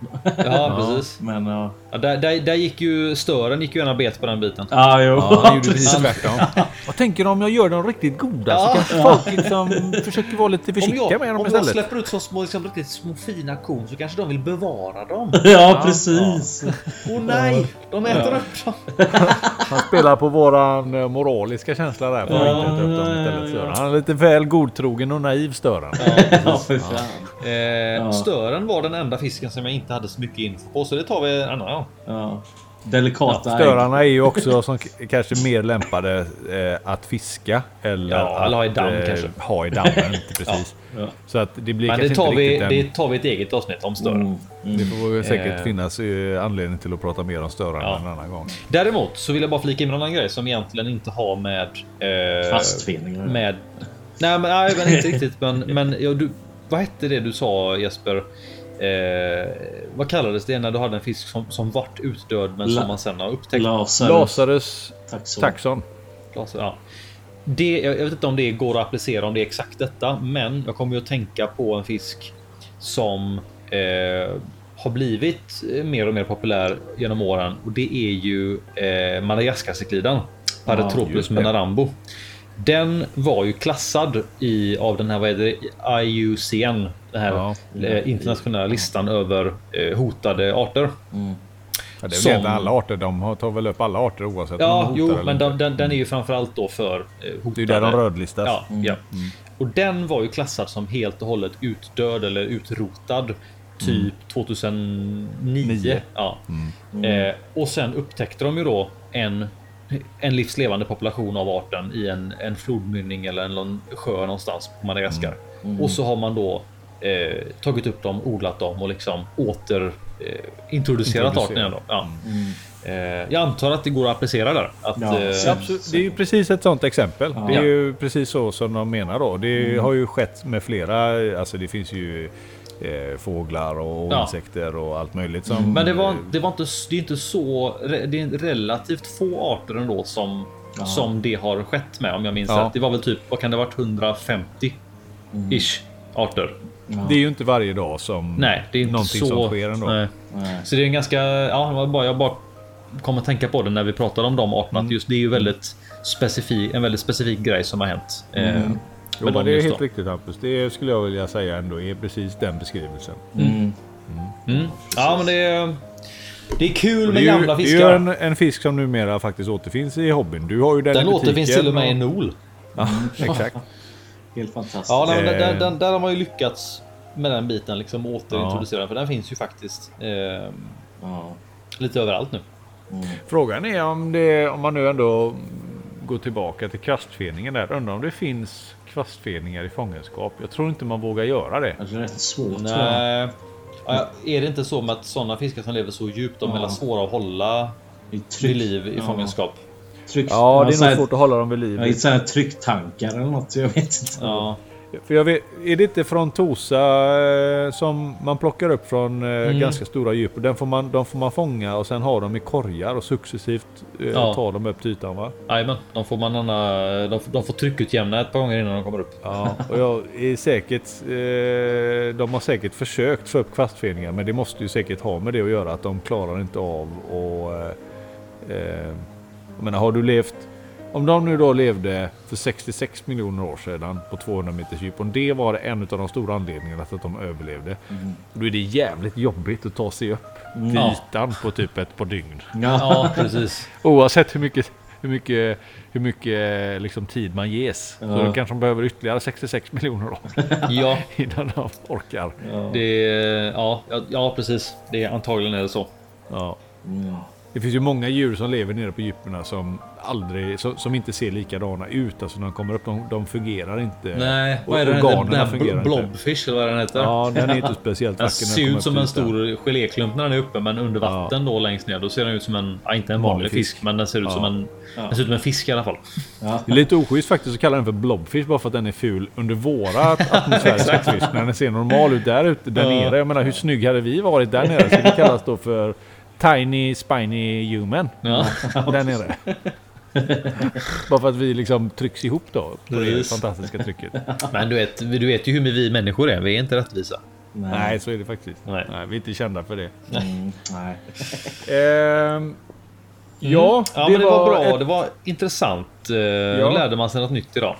Ja, precis. men ja. Ja, där, där, där gick ju stören gick ju gärna bet på den biten. Ja, jo. ja, han gjorde precis tvärtom. Vad tänker du om jag gör dem riktigt goda Ja. så kanske folk liksom försöker vara lite försiktiga jag, med dem om jag istället. släpper ut så små, liksom, riktigt små fina korn så kanske de vill bevara dem. Ja, precis. Åh nej, de äter upp dem. Han spelar på våran eh, moraliska känsla där. För att inte äta upp dem istället. Sören. Han är lite väl godtrogen och naiv Stören. Ja, för fan. Eh, Stören var den enda fisken som jag inte hade så mycket info på så det tar vi en annan gång. Ja. Delikata Störarna är ju också som kanske mer lämpade eh, att fiska eller Ja, eller ha i att, damm eh, kanske. Ha i dammen, inte precis. Ja. Så att det blir Men det tar, inte vi, en... det tar vi ett eget avsnitt om störare. Mm. Det får säkert Eh. finnas eh, anledning till att prata mer om störarna Ja. en annan gång. Däremot så vill jag bara flika in en annan grej som egentligen inte har med... Eh, Fastfinningar. Med... Nej, men, nej, men inte riktigt. Men, men ja, du, vad hette det du sa Jesper? Eh, vad kallades det när du hade en fisk som, som vart utdöd men La- som man sen har upptäckt? Lazarus. Lazarus Tack så. taxon. Glas, ja. Det, jag jag vet inte om det går att applicera om det är exakt detta, men jag kommer ju att tänka på en fisk som eh, har blivit eh, mer och mer populär genom åren och det är ju eh, Madagaskarcykliden. Paratroplus just det. menarambo. Den var ju klassad i av den här vad heter det, IUCN, den här Ja. eh, internationella listan över eh, hotade arter. Ja, det är Som- väl egentligen alla arter. De tar väl upp alla arter oavsett om de Ja, hotar jo, men den, den, den är ju framförallt då för eh, hotade. Det är där de rödlistas. Ja, ja. Och den var ju klassad som helt och hållet utdöd eller utrotad typ 2009. Nio. Ja. Eh, och sen upptäckte de ju då en, en livslevande population av arten i en, en flodmynning eller en sjö någonstans på Madagaskar. Och så har man då eh, tagit upp dem, odlat dem och liksom åter eh, introducerat arten igen. Då. Ja. Eh, jag antar att det går att applicera där. Att, Ja, eh, Absolut. Det är ju precis ett sånt exempel. Det är ju precis så som de menar då. Det Mm. har ju skett med flera, alltså det finns ju eh, fåglar och Ja. insekter och allt möjligt som... Men det var, det var inte, det är inte så, det är relativt få arter ändå som, som det har skett med om jag minns Ja. rätt. Det var väl typ, vad kan det ha varit, 150 ish arter. Det är ju inte varje dag som Nej, det är inte någonting så. som sker ändå. Nej. Nej. Så det är en ganska, ja, jag bara kom att tänka på det när vi pratade om de arterna. Att just det är ju väldigt specifik, en väldigt specifik grej som har hänt. Eh, med Jo, men det är helt då. riktigt Hampus. Det skulle jag vilja säga ändå är precis den beskrivelsen. Mm. Mm. Ja, men det är, det är kul Det med är ju, gamla det är ju fiskar. en, en fisk som numera faktiskt återfinns i hobbyn. Du har ju den, Den i återfinns till och med i NOL. Ja, exakt. Helt fantastiskt. Ja, nej, men Eh. där, där, där har man ju lyckats med den biten liksom återintroducera den, för den finns ju faktiskt eh, Ja. lite överallt nu. Frågan är om, det, om man nu ändå går tillbaka till kvastfeningen där. Undrar om det finns kvastfeningar i fångenskap. Jag tror inte man vågar göra det. Det är rätt svårt tror jag. Nej. Ja, är det inte så med att sådana fiskar som lever så djupt, de är väl svåra att hålla I vid tryck, liv i ja. fångenskap? Tryck, Ja, det är så nog svårt att hålla dem vid liv. Ja, I sådana här trycktankar eller något. Jag vet inte. Ja. För jag vet, är det inte från Tosa eh, som man plockar upp från eh, Mm. ganska stora djup? Den får man, de får man fånga och sen ha dem i korgar och successivt eh, Ja. ta dem upp till ytan va? Jajamän, de får man anna, de, får- de får tryckutjämna ett par gånger innan de kommer upp. Ja, och jag är säkert... De har säkert försökt få upp kvastfeningar men det måste ju säkert ha med det att göra att de klarar inte av och... Jag menar har du levt... Om de nu då levde för 66 miljoner år sedan på 200 meters djup. Om det var en av de stora anledningarna till att de överlevde. Då är det jävligt jobbigt att ta sig upp till Ja. ytan på typ ett par dygn. Ja. Precis. Oavsett hur mycket, hur mycket, hur mycket liksom tid man ges. Så Ja. då kanske de behöver ytterligare 66 miljoner år Ja, innan de orkar. det, ja, ja, ja, precis. Det är antagligen är det så. Ja. Mm. Det finns ju många djur som lever nere på djupen som aldrig, som, som inte ser likadana ut. Alltså när de kommer upp, de, de fungerar inte. Nej, Och vad är det? Den, den inte. blobfish eller vad den heter? Ja, den är inte speciellt Den vacker. när ser ut som en stor geléklump när den är uppe, men under vatten då längst ner. Då ser den ut som en, ja, inte en vanlig, Vanlig fisk, fisk. men den ser ut som Ja. en, den ser ut som en fisk i alla fall. Det är lite oschysst faktiskt att kalla den för blobfish bara för att den är ful under våra atmosfäriska fisk. När den ser normal ut där ute, där Ja. nere. Jag menar hur snygg hade vi varit där nere? Så det kallas då för Tiny Spiny Human. Ja. Där nere. bara för att vi liksom trycks ihop då. På det fantastiska trycket. Men du vet, du vet ju hur vi människor är. Vi är inte rättvisa. Nej. Nej, så är det faktiskt. Nej. Nej, vi är inte kända för det. Mm. Nej. Ehm, Ja, Mm. Ja, det, men det var, bra. ett- Det var intressant. Eh, Nu lärde man sig något nytt idag.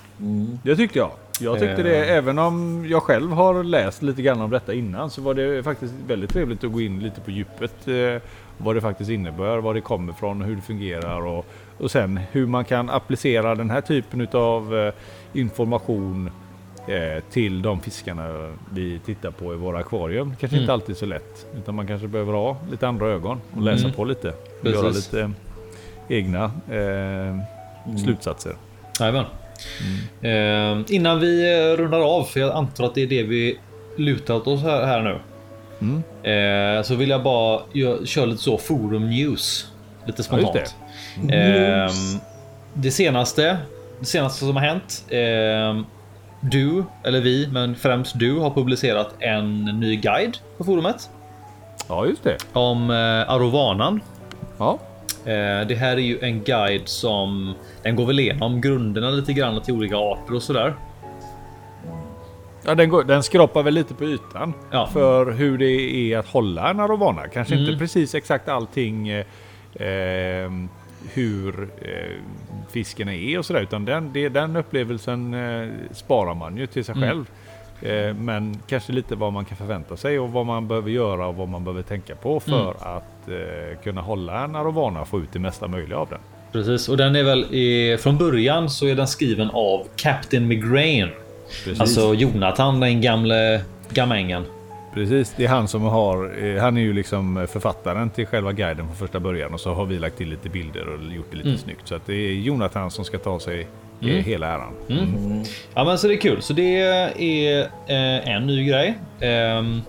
Det tyckte jag. Jag tyckte det, Eh. även om jag själv har läst lite grann om detta innan, så var det faktiskt väldigt trevligt att gå in lite på djupet. Eh, vad det faktiskt innebär, var det kommer ifrån, hur det fungerar och, och sen hur man kan applicera den här typen av eh, information eh, till de fiskarna vi tittar på i våra akvarium. Kanske Mm. inte alltid så lätt. Utan man kanske behöver ha lite andra ögon och läsa Mm. på lite. Och Precis. göra lite egna eh, slutsatser. Jajamän. Eh, innan vi eh, rundar av, för jag antar att det är det vi lutat oss här, här nu. Mm. Eh, så vill jag bara köra lite så forum news. Lite Ja, spontant. det. Ehm, det senaste, det senaste som har hänt. ehm, du, eller vi, men främst du har publicerat en ny guide på forumet Ja, just det. om eh, arovanan. Ja. Eh, det här är ju en guide som den går väl igenom grunderna lite grann till olika arter och sådär. Ja, den, går, den skrapar väl lite på ytan Ja. för hur det är att hålla en arovana. Kanske Mm. inte precis exakt allting eh, eh, hur eh, fisken är och sådär. Utan den, det, den upplevelsen eh, sparar man ju till sig Mm. själv. Eh, men kanske lite vad man kan förvänta sig och vad man behöver göra och vad man behöver tänka på för Mm. att eh, kunna hålla en arovana och få ut det mesta möjliga av den. Precis, och den är väl i, från början så är den skriven av Captain Migraine. Precis. Alltså Jonathan, den gamle gamängen. Precis, det är han som har, eh, han är ju liksom författaren till själva guiden från första början och så har vi lagt till lite bilder och gjort det lite Mm. snyggt. Så att det är Jonathan som ska ta sig eh, hela äran. Mm. Ja, men så det är kul. Så det är eh, en ny grej. Ehm,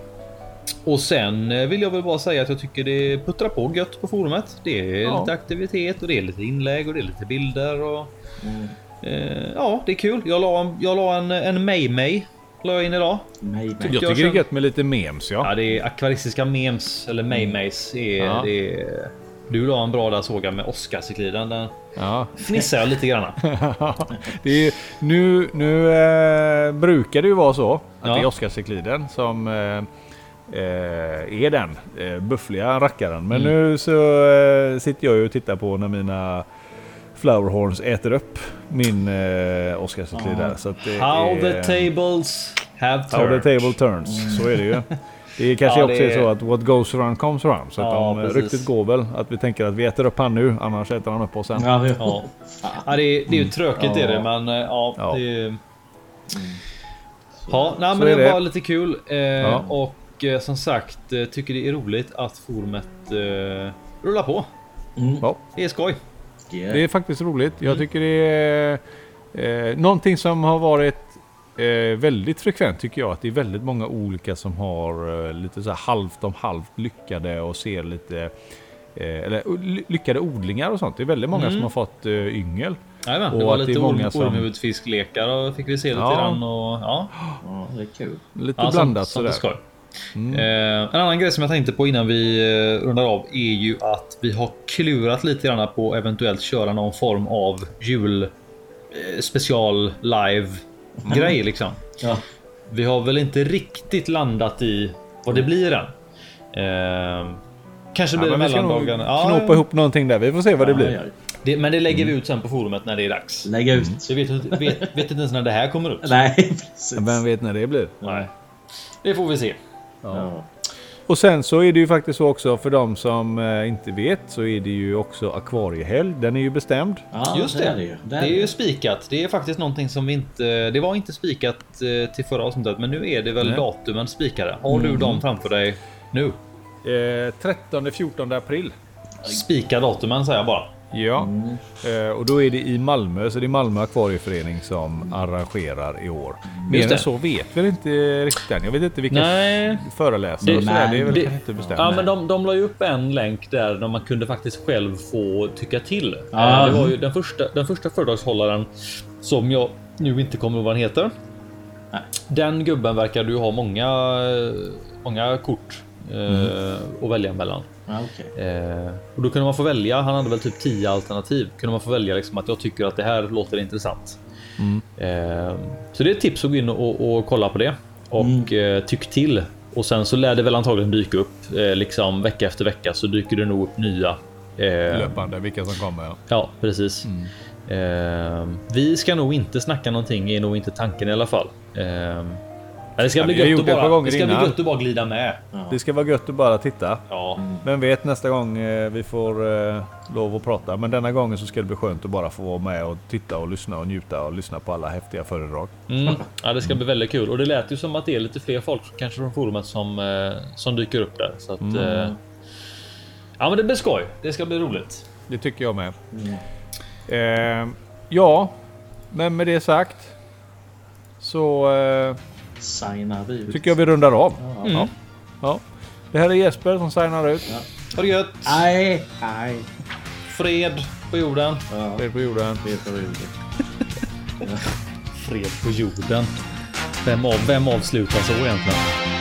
och sen eh, vill jag väl bara säga att jag tycker det puttrar på gött på forumet. Det är Ja. lite aktivitet och det är lite inlägg och det är lite bilder och eh, ja, det är kul. Jag la en, jag la en, en May May la jag in idag. Nej, Jag tycker jag det är gött med lite memes ja. Ja, det är akvaristiska memes eller May Mays. Är, Ja. det är, du la en bra där såg jag med Oscarcykliden. Den ja. fnissar jag lite grann. det är, nu nu eh, brukar det ju vara så att Ja. det är Oscarcykliden som eh, eh, är den eh, buffliga rackaren. Men Mm. nu så eh, sitter jag ju och tittar på när mina Flowerhorns äter upp min eh, Oscarcyklid där. Så att det How är, the tables have How the turned. table turns, så är det ju. Det är kanske Ja, också det är är- så att what goes around comes around. Så att Ja, om, precis. ryktet går väl att vi tänker att vi äter upp han nu, annars äter han upp oss sen. Ja, det, Ja. Ja, det, är, det är ju tråkigt Ja. är det, men eh, ja. Ja. Det är... Ja, nej, men det det. var lite kul. Eh, Ja. Och eh, som sagt, eh, tycker det är roligt att forumet eh, rullar på. Mm. Ja, Det är skoj. Yeah. det är faktiskt roligt. Jag Mm. tycker det är eh, någonting som har varit eh, väldigt frekvent tycker jag. Att det är väldigt många olika som har eh, lite så här halvt om halvt lyckade och ser lite eh, eller ly- lyckade odlingar och sånt. Det är väldigt många Mm. som har fått eh, yngel. Jajamän, det var lite många orm, som- och fick vi se lite Ja. grann. Och, ja, Ja, det är kul. Lite ja, blandat sånt, sånt är sådär. skoj. Mm. Eh, en annan grej som jag tänkte på innan vi eh, rundar av är ju att vi har klurat lite grann på eventuellt köra någon form av jul eh, special live grej liksom. Ja. Vi har väl inte riktigt landat i vad det blir än. Eh, kanske Ja, blir det ska nog mellandagarna. Ja, knåpa ihop någonting där. Vi får se vad det Ja, blir. ja. det, men det lägger vi ut sen på forumet när det är dags. Lägga ut. Så jag vet, vet, vet inte ens när det här kommer ut. Nej, precis. Vem vet när det blir? Nej. Det får vi se. Ja. Och sen så är det ju faktiskt så också för de som eh, inte vet så är det ju också akvariehelg. Den är ju bestämd. Ja, Just det. är det ju. Det är ju spikat. Det är faktiskt någonting som vi inte... Det var inte spikat eh, till förra avsnittet, men nu är det väl Nej. datumen spikade. Har du dem framför dig nu? Eh, 13-14 april. Spika datumen säger jag bara. Ja, eh, och då är det i Malmö. Så det är Malmö akvarieförening som arrangerar i år. Mer än så vet vi inte riktigt än. Jag vet inte vilka Nej. föreläsare och Det- sådär. Det är väl det- inte bestämt. Ja, men de, de la ju upp en länk där, där man kunde faktiskt själv få tycka till. Ja. Eh, Det var ju den första, den första föredragshållaren som jag nu inte kommer ihåg vad han heter. Nej. Den gubben verkar du ha många, många kort eh, att välja mellan. Ja, okej. Eh, och då kunde man få välja. Han hade väl typ 10 alternativ. Kunde man få välja liksom att jag tycker att det här låter intressant. Eh, så det är ett tips att gå in och, och kolla på det och eh, tyck till. Och sen så lär det väl antagligen dyka upp liksom vecka efter vecka så dyker det nog upp nya. Löpande, vilka som kommer. Ja. ja, precis. Eh, vi ska nog inte snacka någonting är nog inte tanken i alla fall. Eh, det ska bli gött att bara, det ska bli gött att bara glida med. Ja. Det ska vara gött att bara titta. Ja. Mm. Men vet nästa gång eh, vi får eh, lov att prata. Men denna gången så ska det bli skönt att bara få vara med och titta och lyssna och njuta och lyssna på alla häftiga föredrag. Mm. Ja, det ska bli väldigt kul och det lät ju som att det är lite fler folk kanske från forumet som eh, som dyker upp där så att. Mm. Eh, ja, men det blir skoj. Det ska bli roligt. Det tycker jag med. Mm. Eh, ja, men med det sagt så eh, signar vi ut. tycker jag vi rundar av. Ja. Mm. Ja. Det här är Jesper som signar ut. Ja. Ha det gött! Nej, nej. Fred på jorden. Ja. Fred på jorden. Fred på jorden. Fred på jorden. Vem, av, vem avslutar så egentligen?